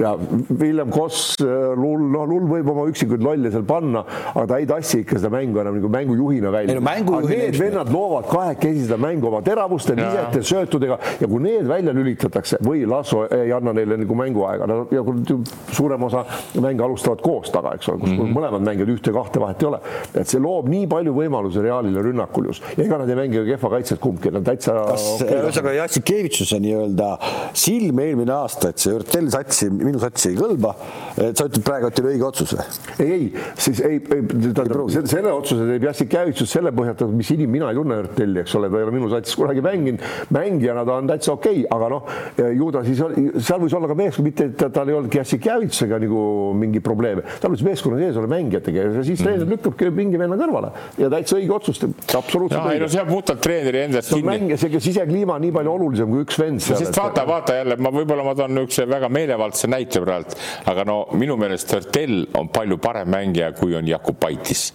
ja Villem Koss, äh, Lull, noh, Lull võib oma üksikuid lolle seal panna, aga ta ei tassi ikka seda mängu enam nagu mängujuhina välja. No, aga need vennad loovad kahekesi seda mängu oma teravuste, visete, söötudega ja kui need välja lülitatakse või Lasso ei anna neile nagu mänguaega, no ja kui suurem osa mänge alustavad koos taga, eks ole, kus mm -hmm. mõlemad mängivad ühte-kahte vahet ei ole, et see loob nii palju võimalusi Realile rünnakul just ja ega nad ei mängi kehva kaitset kumbki, nad täitsa. kas okay, ühesõnaga Jassikevitšuse nii-öelda silm eelmine aasta, et see Örtel satsi minu satsi ei kõlba. sa ütled praegu, et oli õige otsus või? ei, ei, siis ei, ei, tähendab selle otsuse teeb Jassik Käivitsus selle põhjal, mis inim-, mina ei tunne Örtelli, eks ole, ta ei ole minu satsis kunagi mänginud. mängijana ta on täitsa okei okay,, aga noh, ju ta siis, seal võis olla ka meeskond, mitte et tal ei olnudki Jassik Käivitusega nagu mingi probleeme, tal võis meeskonna sees olla mängijatega ja siis treener mm. lükkabki mingi venna kõrvale ja täitsa õige otsus, absoluutselt õige. no see on puhtalt treeneri endast kinni. see sisekliima on nii palju olulisem kui üks vend seal. sest vaata, vaata jälle, ma võib-olla ma toon niisuguse väga meelevaldse näite praegu, aga no minu meelest Hörtel on palju parem mängija, kui on Jakubaitis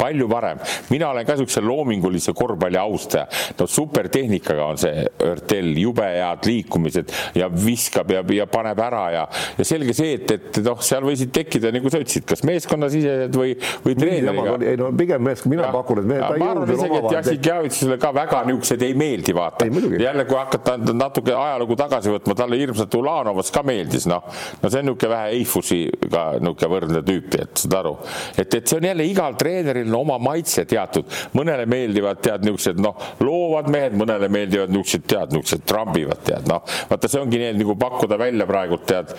palju parem. mina olen ka niisuguse loomingulise korvpalli austaja. no supertehnikaga on see Örtel, jube head liikumised ja viskab ja, ja paneb ära ja, ja selge see, et, et noh, seal võisid tekkida, nagu sa ütlesid, kas meeskonnasisesed või, või treeneriga. ei no pigem meeskond, mina pakun, et me. ma arvan isegi, et Jassik Javitsusele ka väga niisugused ei meeldi vaata. jälle, kui hakata natuke ajalugu tagasi võtma, talle hirmsalt Ulanovas ka meeldis, noh. no see on niisugune vähe Eifusiga niisugune võrdne tüüpi, et saad aru, et, et see on jälle igal treeneril on oma maitse teatud, mõnele meeldivad tead niisugused noh, loovad mehed, mõnele meeldivad niisugused tead, niisugused trambivad tead noh, vaata, see ongi need nagu pakkuda välja praegult tead.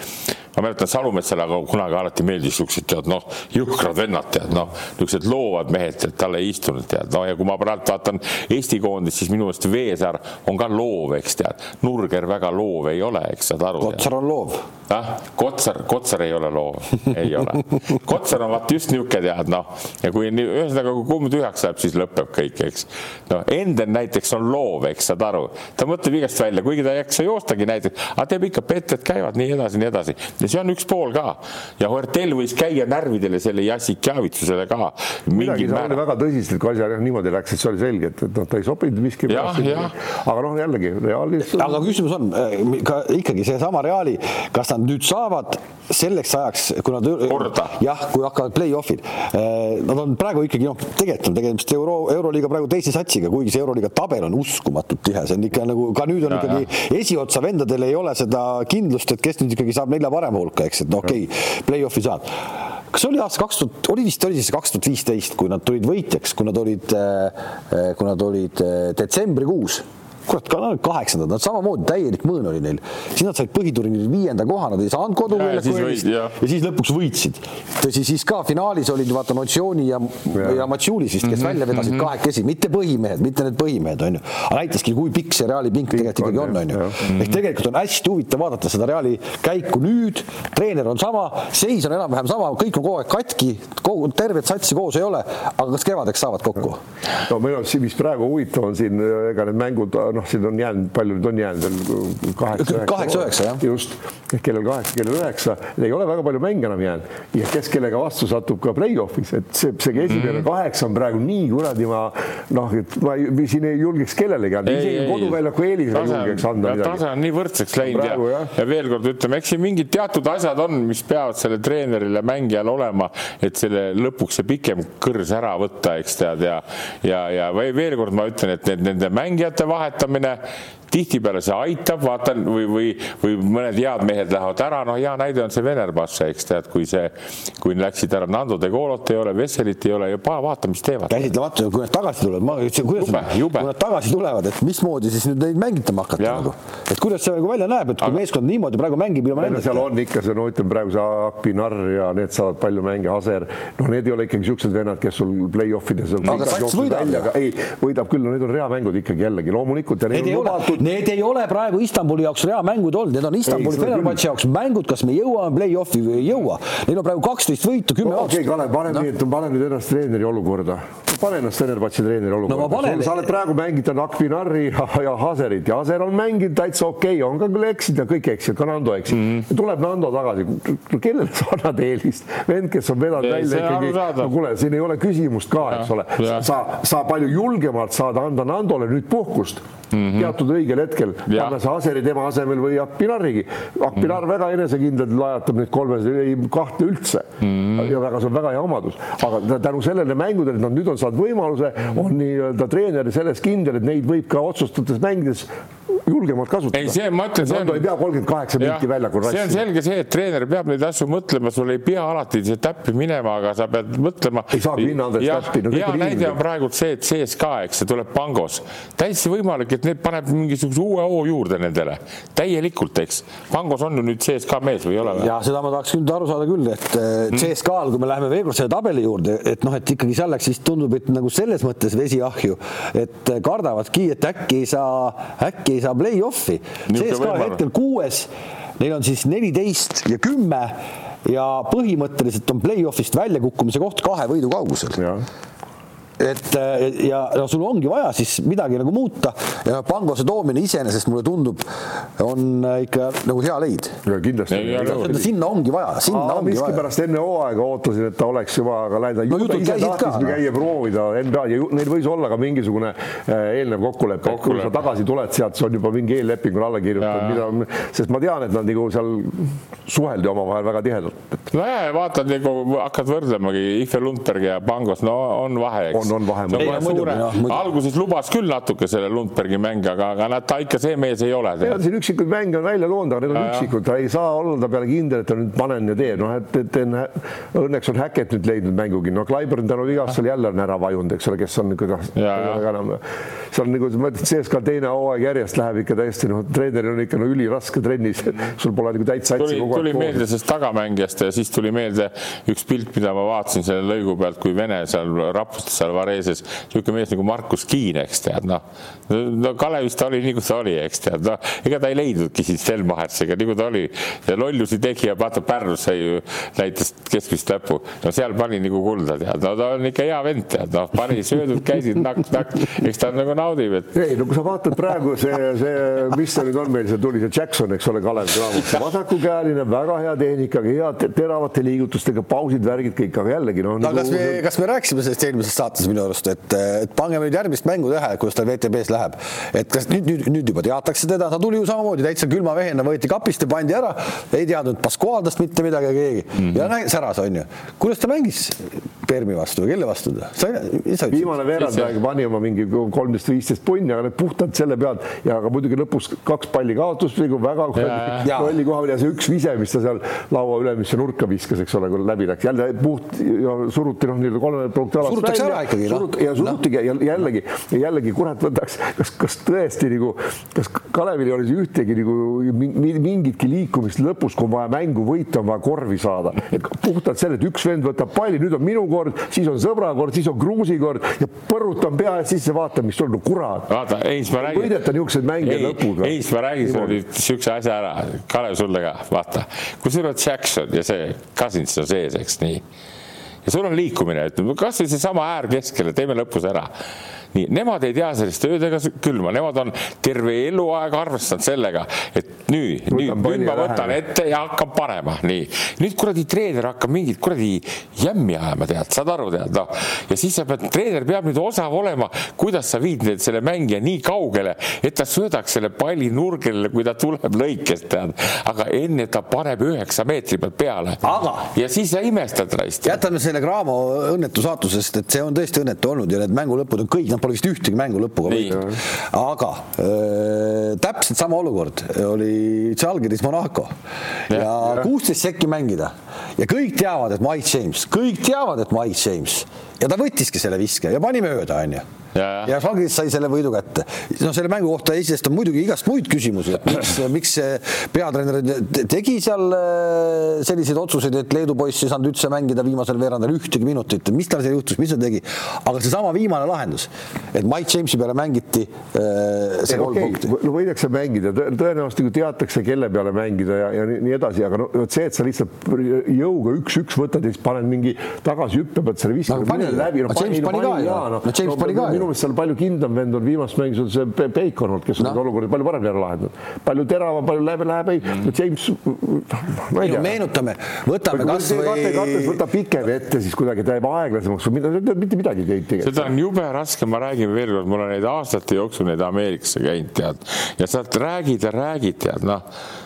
ma mäletan Salumetsale, aga kunagi alati meeldis niisugused tead noh, jõhkrad vennad tead noh, niisugused loovad mehed tead, talle ei istunud tead noh, ja kui ma praegu vaatan Eesti koondist, siis minu meelest Veesaar on ka loov, eks tead, Nurger väga loov ei ole, eks saad aru. Kotsar on loov. ah, Kotsar, Kotsar ei ole loov, ei ole. Kotsar on vaat just niisugune tead noh, ja kui nii ühesõnaga, kui kumm tühjaks läheb, siis lõpeb kõik, eks. noh, Enden näiteks on loov, eks saad aru, ta mõtleb igast välja, kuigi ta ei jaksa joostagi näiteks, aga teeb ikka petted käivad nii edasi, nii edasi ja see on üks pool ka. ja Huertel võis käia närvidele selle Jassikjavitsusele ka. midagi oli väga tõsiselt, kui asi niimoodi läks, et see oli selge, et, et noh, ta ei sobinud miski. aga noh, jällegi Realis. aga küsimus on äh, ka ikkagi seesama Reali, kas nad nüüd saavad selleks ajaks, kui nad. jah, kui hakkavad play-off'id, äh, nad on praegu ikkagi noh, tegelikult on tegemist euro, euroliiga praegu teise satsiga, kuigi see euroliiga tabel on uskumatult tihe, see on ikka nagu ka nüüd on ja, ikkagi esiotsa vendadel ei ole seda kindlust, et kes nüüd ikkagi saab nelja parema hulka, eks, et no okei okay,, play-off'i saad. Kas oli aasta kaks tuhat, oli vist oli siis kaks tuhat viisteist, kui nad tulid võitjaks, kui nad olid, äh, äh, kui nad olid detsembrikuus kurat, ka kaheksandad, nad samamoodi täielik mõõn oli neil. siis nad said põhiturniiril viienda koha, nad ei saanud koduväljaku eelist ja. ja siis lõpuks võitsid. tõsi, siis ka finaalis olid vaata Notsiooni ja, ja., ja Matšulis vist, kes mm -hmm, välja vedasid mm -hmm. kahekesi, mitte põhimehed, mitte need põhimehed, onju. aga näitaski, kui pikk see Reali pink tegelikult ikkagi on, onju. ehk tegelikult on hästi huvitav vaadata seda Reali käiku nüüd, treener on sama, seis on enam-vähem sama, kõik on kogu aeg katki, kogu tervet satsi koos ei ole, aga kas kevadeks saavad kokku? no minu arust, mis praegu huvitav on siin, ega need mängud noh, siin on jäänud, palju nüüd on jäänud veel kaheksa, kaheksa-üheksa, jah. just, kellel kaheksa, kellel üheksa, ei ole väga palju mänge enam jäänud ja kes kellega vastu satub ka play-off'is, et see, see esimene mm -hmm. kaheksa on praegu nii kuradi ma noh, et ma ei, siin ei julgeks kellelegi anda, isegi koduväljaku eelis ei julgeks anda midagi. tase on nii võrdseks läinud praegu, ja, ja veel kord ütleme, eks siin mingid teatud asjad on, mis peavad selle treenerile, mängijal olema, et selle lõpuks see pikem kõrs ära võtta, eks tead ja ja, ja veel kord ma ütlen, et need nende mängijate vahet vahetamine tihtipeale see aitab, vaatan või, või, või mõned head mehed lähevad ära, noh, hea näide on see Venerbasse, eks tead, kui see, kui läksid ära, Nando de Golot ei ole, Vesselit ei ole ja vaata, mis teevad. käsitlematu, kui nad tagasi tulevad, ma ütlesin, kuidas, kui nad tagasi tulevad, et mismoodi siis nüüd neid mängitama hakata nagu, et kuidas see nagu välja näeb, et kui Aga... meeskond niimoodi praegu mängib ilma nendeta. seal on ikka see, no ütleme praegu see Akpinar ja need saavad palju mänge, Aser, noh, need ei ole ikkagi niisugused vennad, kes sul play-off ides. ei, võidab küll, no need on reamängud ikkagi jällegi loomulikult ja need on lubatud Need ei ole praegu Istanbuli jaoks reamängud olnud, need on Istanbuli Fenerbahce jaoks mängud, kas me jõuame play-off'i või ei jõua. Neil on praegu kaksteist võitu, kümme no, okei okay,, Kalev, pane no. nii, et pane nüüd ennast treeneri olukorda. Pane ennast Fenerbahce treeneri olukorda no,. Panen... sa oled praegu mängitanud Akvinari ja, ja Haserit ja Haser on mänginud täitsa okei okay., on ka küll eksinud ja kõik eksivad, ka Nando eksib mm. -hmm. tuleb Nando tagasi, kellele sa annad eelist? vend, kes on vedanud välja ikkagi, no kuule, siin ei ole küsimust ka, eks ole, sa, sa palju julgemalt saad anda Nandole nüüd puhkust mm -hmm. teatud õigel hetkel, panna see Aseri tema asemel või Akpinarigi. Akpinar mm -hmm. väga enesekindlalt lajatab neid kolme, ei kahtle üldse mm. -hmm. ja väga, see on väga hea omadus, aga tänu sellele mängudele, et nad nüüd on saanud võimaluse, on nii-öelda treener selles kindel, et neid võib ka otsustades mängides julgemalt kasutada. ei, see ma ütlen, see on. ei pea kolmkümmend kaheksa minti väljakul rassima. see on selge see, et treener peab neid asju mõtlema, sul ei pea alati täppi minema, aga sa pead mõtlema. ei saagi minna Andres täppi no,. hea näide on praegu see, et CSKA, eks see tuleb Pangos, täiesti võimalik, et need paneb mingisuguse uue hoo juurde nendele, täielikult, eks. Pangos on ju nüüd CSKA mees või ei ole või? ja seda ma tahaks nüüd aru saada küll, et mm. CSKA-l, kui me läheme veel kord selle tabeli juurde, et noh, et ikkagi seal läks siis tundub, et nagu selles mõttes vesi ahju, et kardavadki, et äkki ei saa, äkki ei saa play-off'i. CSKA hetkel kuues, neil on siis neliteist ja kümme ja põhimõtteliselt on play-off'ist väljakukkumise koht kahe võidu kaugusel et ja no sul ongi vaja siis midagi nagu muuta ja Pangose toomine iseenesest mulle tundub, on ikka nagu hea leid. kindlasti. sinna ongi vaja, sinna Aa, ongi vaja. miskipärast enne hooaega ootasin, et ta oleks juba aga läinud no,. ise tahtis käia proovida NBA ja neil võis olla ka mingisugune äh, eelnev kokkulepe, et kui sa tagasi tuled sealt, see on juba mingi eellepingule alla kirjutatud, mida, sest ma tean, et nad nagu seal suheldi omavahel väga tihedalt. no ja, ja vaatad nagu hakkad võrdlemagi Ihve Lundberg ja Pangos, no on vahe, eks on, on vahe. alguses lubas küll natuke selle Lundbergi mänge, aga, aga näed, ta ikka see mees ei ole. ja siin üksikuid mänge on välja toonud, aga need on üksikud, ta ei saa olla peale kindel, et ta nüüd panen ja teeb, noh, et, et enne, õnneks on Häkket nüüd leidnud mängugi, no Clyburn tänu vigastusele jälle on ära vajunud, eks ole, kes on niisugune noh, seal nagu ma ütlen, CSKA teine hooaeg järjest läheb ikka täiesti noh, treeneril on ikka no üliraske trennis, sul pole nagu täitsa tuli, tuli meelde sellest tagamängijast ja siis tuli meelde üks pilt, mida ma vaatasin selle lõigu pealt, kui Vene seal rapustas seal Vareses niisugune mees nagu Markus Kiin, eks tead, noh. no Kalevis ta oli nii, kui ta oli, eks tead, noh, ega ta ei leidnudki siis Stelmachertsiga, nii kui ta oli. ja lollusi tegi ja vaata Pärnus sai ju, näitas keskmist lõppu. no seal pani nagu kulda, tead, no ta on ikka hea vend, tead, noh, pani söödud, käisid naks-naks, eks ta nagu naudib, et. ei, no kui sa vaatad praegu see, see, mis see nüüd on meil, see tuli see Jackson, eks ole, Kalev Cramo, vasakukäeline, väga hea tehnikaga, head teravate liigutustega, pausid, värgid kõik, aga jällegi noh. no nagu... kas me, kas me rääkisime sellest eelmises saates minu arust, et, et pange nüüd järgmist mängu tähele, kuidas tal VTB-s läheb. et kas nüüd, nüüd, nüüd juba teatakse teda, ta tuli ju samamoodi täitsa külma vehena, võeti kapist ja pandi ära, ei teadnud Pascualdast mitte midagi keegi mm -hmm. ja näe, säras on ju. kuidas ta mängis Permi vastu või kelle vastu ta? viimane veerand aeg pani oma mingi kolmteist, viisteist punni, aga need puhtalt selle pealt ja aga muidugi lõpus kaks palli kaotust nagu väga rolli koha peal ja see üks vise, mis ta seal laua ülemisse nurka viskas, eks ole, kui läbi läks, jälle puht suruti noh, nii-öelda kolme punkti alast välja. Ikkagi surut, ja surutigi no. ja jällegi, jällegi kurat võtaks, kas, kas tõesti nagu, kas Kalevil ei ole ühtegi nagu mingitki liikumist lõpus, kui on vaja mängu võita, on vaja korvi saada, et puhtalt selle, et üks vend võtab palli, nüüd on minu kord, siis on sõbra kord, siis on Kruusi kord ja põrutan pea eest sisse, vaatan, mis on, no kurat. vaata, Heinz, ma räägin. võideta niisuguseid mänge lõpus. Heinz, ma räägin sulle niisuguse asja ära, Kalev sulle ka, vaata, kui sul on Jackson ja see Cousins on sees, eks nii ja sul on liikumine, ütleme kasvõi seesama äär keskele, teeme lõpus ära nii, nemad ei tea sellest ööd ega külma, nemad on terve eluaeg arvestanud sellega, et nüüd, nüüd, nüüd ma võtan ette ja hakkan panema, nii. nüüd kuradi treener hakkab mingit kuradi jämmi ajama, tead, saad aru, tead, noh. ja siis sa pead, treener peab nüüd osav olema, kuidas sa viid need, selle mängija nii kaugele, et ta söödaks selle palli nurgele, kui ta tuleb lõikest, tead. aga enne ta paneb üheksa meetri pealt peale. ja siis sa imestad raisk. jätame selle Graamo õnnetu saatusest, et see on tõesti õnnetu olnud ja need mängu lõpud on kõik, nad pole vist ühtegi mängu lõpuga võitnud. aga äh, täpselt sama olukord oli Žalgiris Monaco. Ja kuusteist sekki mängida ja kõik teavad, et Mike James, kõik teavad, et Mike James ja ta võttiski selle viske ja pani mööda, onju Ja, ja. Žalgiris sai selle võidu kätte. no selle mängu kohta esitab muidugi igast muid küsimusi, et miks, miks see peatreener te- tegi seal äh, selliseid otsuseid, et Leedu poiss ei saanud üldse mängida viimasel veerandil ühtegi minutit, mis tal seal juhtus, mis ta tegi. aga seesama viimane lahendus, et Mike Jamesi peale mängiti äh, see kolm okei punkti. no võidakse mängida, tõ- tõenäoliselt nagu teatakse, kelle peale mängida ja, ja nii, nii edasi, aga no vot see, et sa lihtsalt jõuga üks-üks võtad ja siis paned mingi tagasihüppe pealt selle viskad No pani ju. läbi. No James pani ka ju. No James pani ka ju. minu meelest seal palju kindlam vend on viimast mängu sul see Bacon olnud, kes on No. neid olukordi palju paremini ära lahendanud. palju teravam, palju läheb, läheb, ei, no James, ma ei tea. meenutame, võtame kas või kasvõi kates võtab pikem ette, siis kuidagi ta jääb aeglasemaks või mida, mitte midagi ei teinud tegelikult. seda on jube raske, ma räägin veel kord, mul on neid aastate jooksul neid Ameerikasse käinud, tead, ja sealt räägid ja räägid, tead, noh,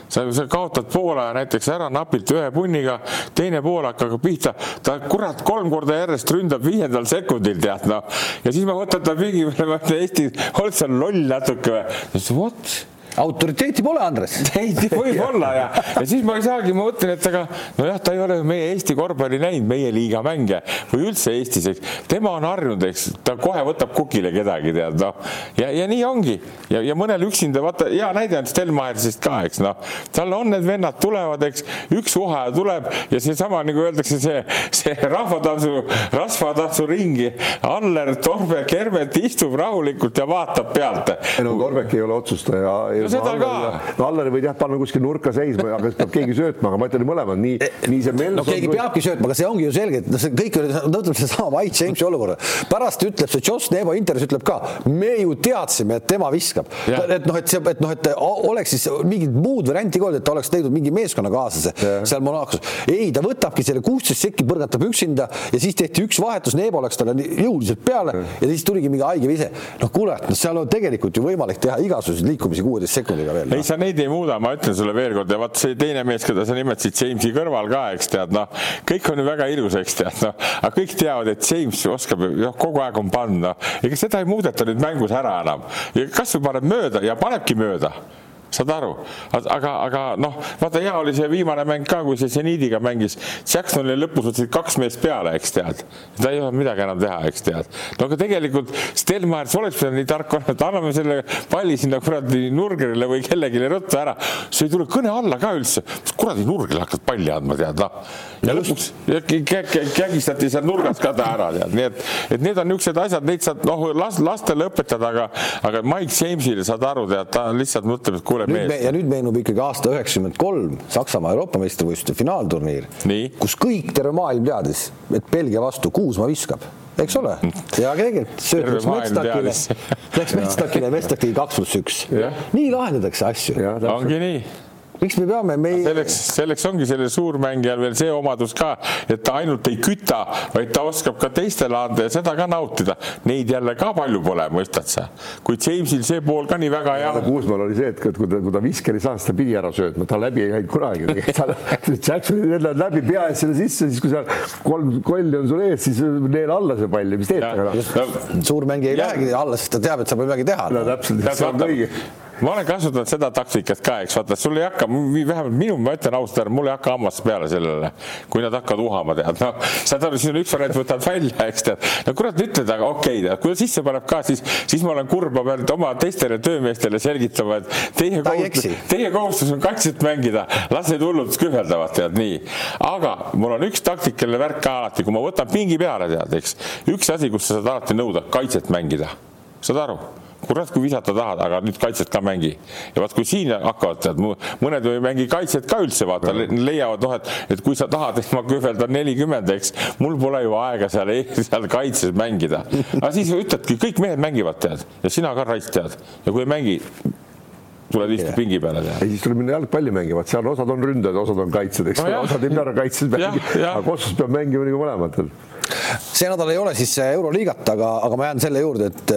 sa, sa kaotad poole näiteks ära napilt ühe punniga, teine poolak hakkab pihta, ta kurat kolm korda järjest ründab viiendal sekundil, tead, noh, ja siis ma võtan ta pingi peale, ma ütlen, Eesti, oled sa loll natuke või? ta ütles, vot autoriteeti pole, Andres. ei, võib-olla ja, ja siis ma ei saagi, ma mõtlen, et aga nojah, ta ei ole ju meie Eesti korvpalli näinud, meie liiga mänge või üldse Eestis, eks. tema on harjunud, eks, ta kohe võtab kukile kedagi, tead noh. ja, ja nii ongi ja, ja mõnel üksinda, vaata hea näide on Stelmaersist ka, eks noh. tal on need vennad tulevad, eks, üks vaheaja tuleb ja seesama nagu öeldakse, see, see rahvatantsu, rasvatantsu ringi. Aller, Torbe, Kermet istub rahulikult ja vaatab pealt. ei no Korbek ei ole otsustaja. No seda ka. no Alleri võid jah panna kuskil nurka seisma, aga siis peab keegi söötma, aga ma ütlen mõlemad nii, nii see Melson. no keegi peabki söötma, aga see ongi ju selge, et noh, see kõik oli, no ütleme seesama Mike Jamesi olukorda. pärast ütleb see Joss Nebo intervjuus ütleb ka, me ju teadsime, et tema viskab. Et noh, et see, et noh, et oleks siis mingit muud varianti ka olnud, et ta oleks leidnud mingi meeskonnakaaslase seal Monacos. ei, ta võtabki selle kuusteist sekki, põrgatab üksinda ja siis tehti üks vahetus, Nebo läks talle jõuliselt peale ja siis tuligi mingi haige vise. noh, kuule, noh, seal on tegelikult ju võimalik teha igasuguseid liikumisi kuueteist sekundiga veel ei, sa neid ei muuda, ma ütlen sulle veel kord ja vaat see teine mees, keda sa nimetasid Jamesi kõrval ka, eks tead, noh, kõik on ju väga ilus, eks tead, noh, aga kõik teavad, et James oskab noh, kogu aeg on panna, ega seda ei muudeta nüüd mängus ära enam. Ja kasvõi paneb mööda ja panebki mööda saad aru, aga, aga noh, vaata hea oli see viimane mäng ka, kui see seniidiga mängis. Jacksonile lõpus võtsid kaks meest peale, eks tead. ta ei olnud midagi enam teha, eks tead. no aga tegelikult Stelmaier, sa oleks pidanud nii tark olema, et anname selle palli sinna kuradi nurgerile või kellelegi ruttu ära. see ei tule kõne alla ka üldse. kuradi nurgile hakkad palli andma, tead noh. ja lõpuks kägistati seal nurgas ka ta ära, tead, nii et, et need on niisugused asjad, neid saad noh, las lastele õpetada, aga, aga Mike Jamesile saad aru, tead, ta lihtsalt mõtleb, et kuule nüüd me, mees. ja nüüd meenub ikkagi aasta üheksakümmend kolm Saksamaa Euroopa meistrivõistluste finaalturniir, Nii. kus kõik terve maailm teadis, et Belgia vastu Kuusma viskab, eks ole? ja tegelikult Terve läks Metstakile, läks Metstakile ja Metstak tegi kaks pluss üks. Nii lahendatakse asju. ongi nii miks me peame, me ei, selleks, selleks ongi sellel suurmängijal veel see omadus ka, et ta ainult ei küta, vaid ta oskab ka teistele anda ja seda ka nautida. Neid jälle ka palju pole, mõistad sa. kuid Jamesil see pool ka nii väga hea. Kuusmaal oli see, et kui ta, kui ta viskeri saas, ta pidi ära söötma, ta läbi ei käinud kunagi. Jacksoni lendab läbi pea ees selle sisse, siis kui seal kolm kolli on sul ees, siis neela alla see pall ja mis teed temaga. suurmängija ei lähegi alla, sest ta teab, et saab midagi teha. no täpselt, see on õige ma olen kasutanud seda taktikat ka, eks. Vaata, sul ei hakka, vähemalt minu, ma ütlen ausalt ära, mul ei hakka hammas peale sellele, kui nad hakkavad uhama, tead, noh, saad aru, siis on üks variant, võtad välja, eks tead. no kurat, ütled, aga okei okay,, kui ta sisse paneb ka, siis, siis ma olen kurb, ma pean oma teistele töömeestele selgitama, et teie kohustus, teie kohustus on kaitset mängida, las need hullud kühveldavad, tead nii. aga mul on üks taktikaline värk ka alati, kui ma võtan pingi peale, tead, eks, üks asi, kus sa saad alati nõuda, kaitset mängida, saad aru kurat, kui visata tahad, aga nüüd kaitset ka mängi. ja vaat kui siin hakkavad, tead, mõned ei mängi kaitset ka üldse, vaata, leiavad, noh, et, et kui sa tahad, et ma kühveldan nelikümmend, eks, mul pole ju aega seal, seal kaitses mängida. aga siis ütledki, kõik mehed mängivad, tead, ja sina ka raisk tead ja kui ei mängi, tuled istud pingi peale, tead. ei, siis tuleb minna jalgpalli mängima, et seal osad on ründajad, osad on kaitsjad, eks No ole. jah. osad ei pea Jah, mängima, aga Kossus peab mängima nagu mõlemad. see nädal ei ole siis Euroliigat, aga, aga ma jään selle juurde, et,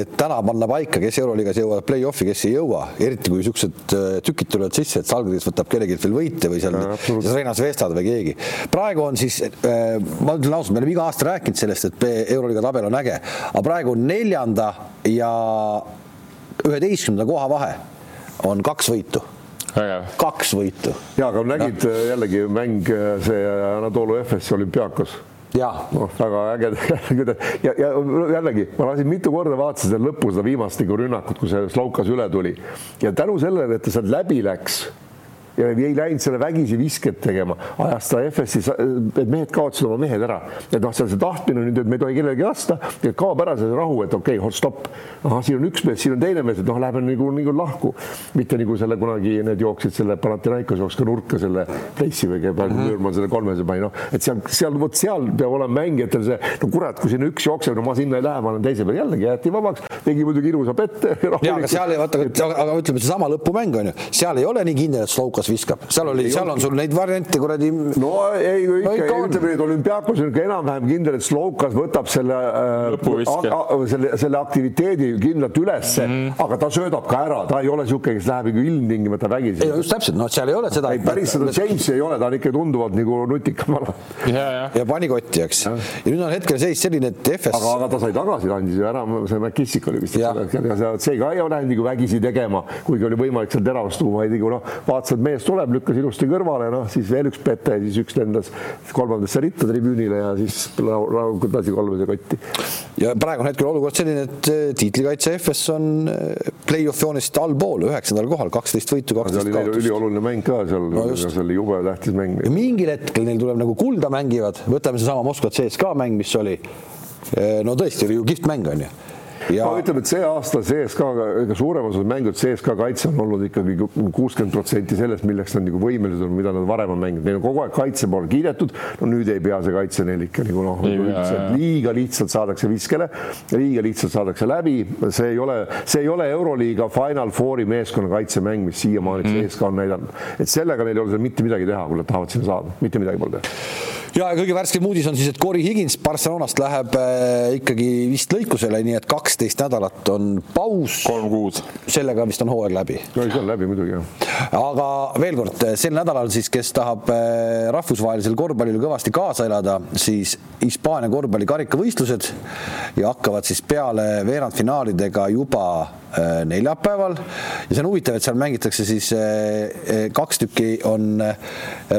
et täna panna paika, kes Euroliigas jõuavad play-off'i, kes ei jõua, eriti kui niisugused tükid tulevad sisse, et Salgris võtab kellelgi veel võite või seal Reinas Vestad või keegi. praegu on siis, ma ütlen ausalt, me oleme iga aasta rääkinud sellest, et Euroliiga tabel on äge, aga praegu neljanda ja üheteistkümnenda koha vahe on kaks võitu kaks võitu. ja, aga nägid ja. jällegi mäng see Anatoolu Efes olümpiaakos noh, väga äge ja, ja jällegi ma lasin mitu korda vaatasin seda lõppu, seda viimast nagu rünnakut, kui see Slovkas üle tuli ja tänu sellele, et ta sealt läbi läks ja ei läinud selle vägisi visket tegema, ajas ta FS-i, et mehed kaotasid oma mehed ära. et noh, seal see tahtmine nüüd, et me ei tohi kellelegi lasta, et kaob ära see rahu, et okei okay,, stopp. ahah, siin on üks mees, siin on teine mees, et noh, läheme nagu, nagu lahku. mitte nagu selle kunagi need jooksid selle Panathinaikos jooksis ka nurka selle Place'i või praegu mm -hmm. Müürmann selle kolmese pani, noh, et seal, seal vot seal peab olema mängijatel see, no kurat, kui sinna üks jookseb, no ma sinna ei lähe, ma olen teise peal, jällegi jäeti vabaks, tegi muidugi ilusa pette. ja aga seal ei vaata, aga ütleme, seesama lõpumäng on ju, seal ei ole nii kindel, et Slovkas viskab, seal oli, seal on sul neid variante kuradi. no ei, ikka, ikka ütleme nüüd olümpiaakos on ikka enam-vähem kindel, et Slovkas võtab selle äh,, selle, selle aktiviteedi kindlalt ülesse mm, -hmm. aga ta söödab ka ära, ta ei ole niisugune, kes läheb nagu ilmtingimata vägisi. ei, just täpselt, noh, seal ei ole seda. päris seda Jamesi ei ole, ta on ikka tunduvalt nagu nutikam ala. ja, ja. ja pani kotti, eks. ja nüüd on hetkel seis selline, et FS. aga, aga ta sai tagasi, andis ju ära, see McKissick oli vist, see ka ei ole läinud nagu vägisi tegema, kuigi oli võimalik seal teravust tuua, vaid nagu noh, vaatasid, et mees tuleb, lükkas ilusti kõrvale, noh siis veel üks pete, siis üks lendas kolmandasse ritta tribüünile ja siis rahulikult lasi kolmese kotti. ja praegu on hetkel olukord selline, et eh, tiitlikaitse FS on eh, play-off joonest allpool, üheksandal kohal, kaksteist võitu, kaksteist kaotust. ülioluline mäng ka seal no, see oli jube tähtis mäng. mingil hetkel neil tuleb nagu kulda mängivad, võtame seesama Moskva CSKA mäng, mis oli eh, no tõesti oli ju kihvt mäng onju ja ma ütlen, et see aasta CSKA-ga, ega suurem osa mängud CSKA kaitse on olnud ikkagi kuuskümmend protsenti sellest, milleks nad nagu võimelised on, mida nad varem on mänginud, neil on kogu aeg kaitse poole kiidetud. no nüüd ei pea see kaitse neil ikka nagu noh, liiga lihtsalt saadakse viskele, liiga lihtsalt saadakse läbi, see ei ole, see ei ole Euroliiga Final Fouri meeskonna kaitsemäng, mis siiamaani mm. CSKA on näidanud, et sellega neil ei ole seal mitte midagi teha, kui nad tahavad sinna saada, mitte midagi pole teha ja kõige värskem uudis on siis, et Corey Higins Barcelonast läheb äh, ikkagi vist lõikusele, nii et kaksteist nädalat on paus. kolm kuud. sellega vist on hooaeg läbi. no see on läbi muidugi jah. aga veel kord, sel nädalal siis, kes tahab äh, rahvusvahelisel korvpallil kõvasti kaasa elada, siis Hispaania korvpalli karikavõistlused ja hakkavad siis peale veerandfinaalidega juba Äh, neljapäeval. Ja see on huvitav, et seal mängitakse siis äh, äh, kaks tükki on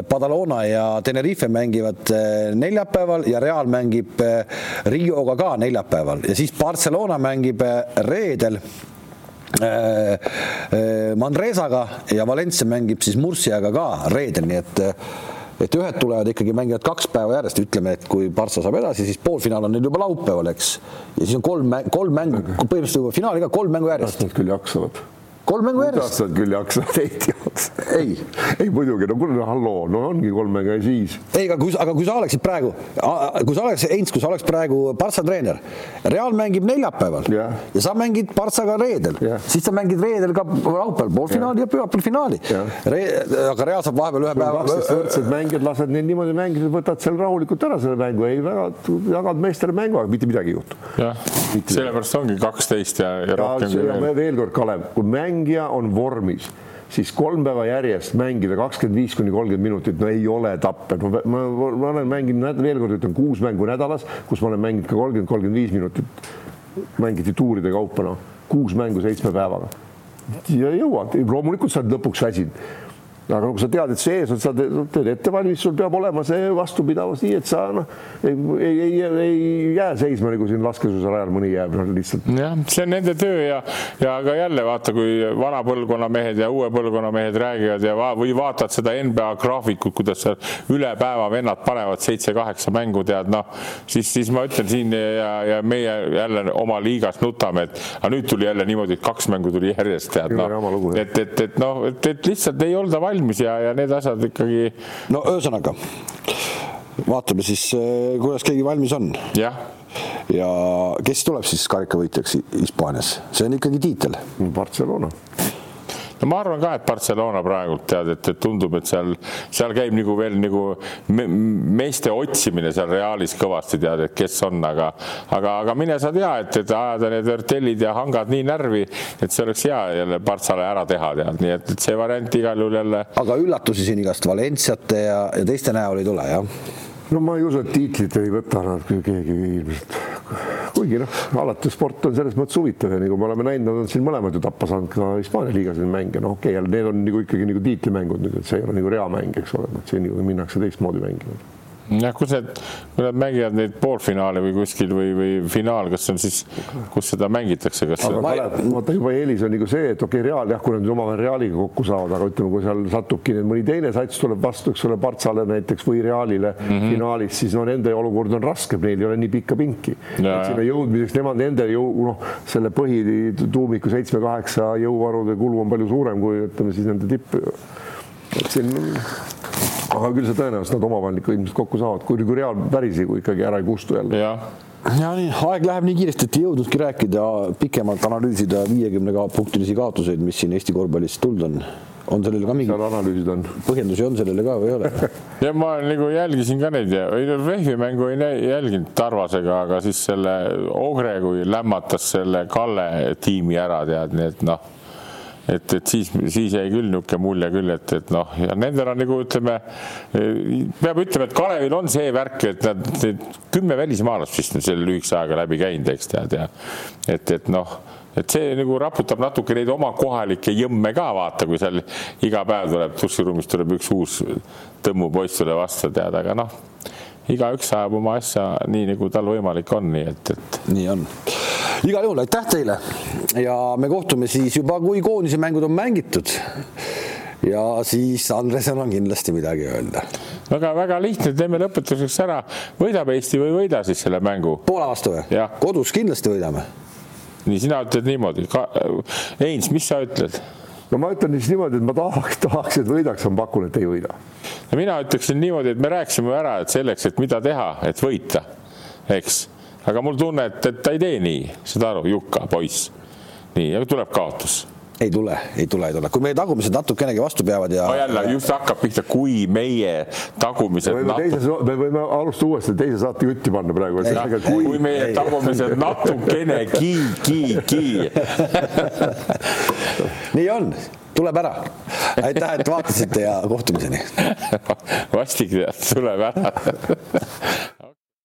Badalona ja Tenerife mängivad neljapäeval ja Real mängib Rioga ka neljapäeval. Ja siis Barcelona mängib reedel Manresaga ja Valencia mängib siis Murciaga ka reedel, nii et et ühed tulevad ikkagi, mängivad kaks päeva järjest, ütleme, et kui Partsa saab edasi, siis poolfinaal on neil juba laupäeval, eks. ja siis on kolm, kolm mängu, põhimõtteliselt juba finaali ka kolm mängu järjest. Nad küll jaksavad kolm mängu järjest. sa küll jaksad, ei tead. Ei, ei muidugi, no kuule, halloo, no ongi kolm mängu ja siis. ei, aga kui, aga kui sa oleksid praegu, kui sa oleks, Heinz, kui sa oleks praegu Partsa treener, Real mängib neljapäeval ja, ja sa mängid Partsaga reedel, siis sa mängid reedel ka laupäeval poolfinaali ja, ja pühapäeval finaali. aga Real saab vahepeal ühe päeva. võrdsed mängijad, lased neil niimoodi mängida, võtad seal rahulikult ära selle mängu, ei väga, jagad meestele mängu, aga mitte midagi ei juhtu. jah, sellepärast ongi kaksteist ja, ja rohkem. veel kord, Kalev, kui mäng mängija on vormis, siis kolm päeva järjest mängida kakskümmend viis kuni kolmkümmend minutit, no ei ole tapper, ma, ma, ma olen mänginud, veel kord ütlen, kuus mängu nädalas, kus ma olen mänginud ka kolmkümmend, kolmkümmend viis minutit. mängiti tuuride kaupa, noh, kuus mängu seitsme päevaga. ja jõuad, loomulikult sa oled lõpuks väsinud aga kui sa tead, et see ees on, sa teed ettevalmistus, sul peab olema see vastupidavus nii, et sa noh, ei, ei, ei, ei jää seisma nagu siin laskesuusarajal mõni jääb no, lihtsalt. jah, see on nende töö ja, ja ka jälle vaata, kui vana põlvkonna mehed ja uue põlvkonna mehed räägivad ja va või vaatad seda NBA graafikut, kuidas seal üle päeva vennad panevad seitse-kaheksa mängu, tead noh, siis, siis ma ütlen siin ja, ja meie jälle oma liigas nutame, et aga nüüd tuli jälle niimoodi, et kaks mängu tuli järjest, tead noh, et, et, et noh, et, et lihtsalt ei olda valmis valmis ja, ja need asjad ikkagi. no ühesõnaga, vaatame siis, eh, kuidas keegi valmis on. jah ja kes tuleb siis karikavõitjaks Hispaanias, see on ikkagi tiitel. Barcelona no ma arvan ka, et Barcelona praegult tead, et, et tundub, et seal, seal käib nagu veel nagu me, meeste otsimine seal Realis kõvasti tead, et kes on, aga, aga, aga mine sa tea, et, et ajada need Vertellid ja Hangad nii närvi, et see oleks hea jälle Bartsale ära teha tead, nii et, et see variant igal juhul jälle. aga üllatusi siin igast Valenciate ja, ja teiste näol ei tule, jah? No ma ei usu, et tiitlit ei võta nad keegi ilmselt. kuigi noh, alati sport on selles mõttes huvitav ja nagu me oleme näinud, nad on siin mõlemad ju tappa saanud ka Hispaania liigas neid mänge, noh okei okay,, need on nagu ikkagi nagu tiitlimängud nüüd, et see ei ole nagu reamäng, eks ole, et siin nagu minnakse teistmoodi mängima jah, kus need, kui nad mängivad neid poolfinaale või kuskil või, või finaal, kas see on siis, kus seda mängitakse, kas? aga Kalev, vaata juba eelis on nagu see, et okei okay,, Real jah, kui nad omavahel Realiga kokku saavad, aga ütleme, kui seal satubki mõni teine sats tuleb vastu, eks ole, Partsale näiteks või Realile mm -hmm. finaalis, siis no nende olukord on raskem, neil ei ole nii pikka pinki. et sinna jõudmiseks nemad, nende jõu, noh, selle põhituumiku seitsme-kaheksa jõuvarude kulu on palju suurem kui ütleme siis nende tipp. et siin aga küll see tõenäoliselt nad omavahel ikka ilmselt kokku saavad, kui nagu Real päris ikkagi ära ei kustu jälle. ja nii, aeg läheb nii kiiresti, et ei jõudnudki rääkida pikemalt, analüüsida viiekümne punktilisi kaotuseid, mis siin Eesti korvpallis tulnud on on sellele ka mingi analüüsid on, põhjendusi on sellele ka või ei ole? ja ma nagu jälgisin ka neid ja rehvi mängu ei jälginud Tarvasega, aga siis selle Ogre, kui lämmatas selle Kalle tiimi ära, tead, nii et noh et, et siis, siis jäi küll niisugune mulje küll, et, et noh, ja nendel on nagu ütleme, peab ütlema, et Kalevil on see värk, et nad kümme välismaalast vist on selle lühikese ajaga läbi käinud, eks tead ja et, et noh et see nagu raputab natuke neid oma kohalikke jõmme ka, vaata, kui seal iga päev tuleb duširuumist tuleb üks uus Tõmmu poiss sulle vastu, tead, aga noh, igaüks ajab oma asja nii, nagu tal võimalik on, nii et, et. nii on igal juhul aitäh teile ja me kohtume siis juba, kui koondise mängud on mängitud. ja siis Andresel on kindlasti midagi öelda. väga-väga lihtne, teeme lõpetuseks ära, võidab Eesti või ei võida siis selle mängu? Poola vastu või? kodus kindlasti võidame. nii, sina ütled niimoodi. Heinz, mis sa ütled? No ma ütlen siis niimoodi, et ma tahaks, tahaks, et võidaks, ma pakun, et ei võida. mina ütleksin niimoodi, et me rääkisime ära, et selleks, et mida teha, et võita, eks aga mul tunne, et, et ta ei tee nii, saad aru, Jukka, poiss. nii, aga tuleb kaotus ei tule, ei tule, ei tule, kui meie tagumised natukenegi vastu peavad ja no. jälle just hakkab pihta, kui meie tagumised. me võime natu... teise, me võime alustada uuesti teise saate jutti panna praegu. Kui... kui meie ei. tagumised natukenegi, ki, nii on, tuleb ära. aitäh, et vaatasite ja kohtumiseni vastik tuleb ära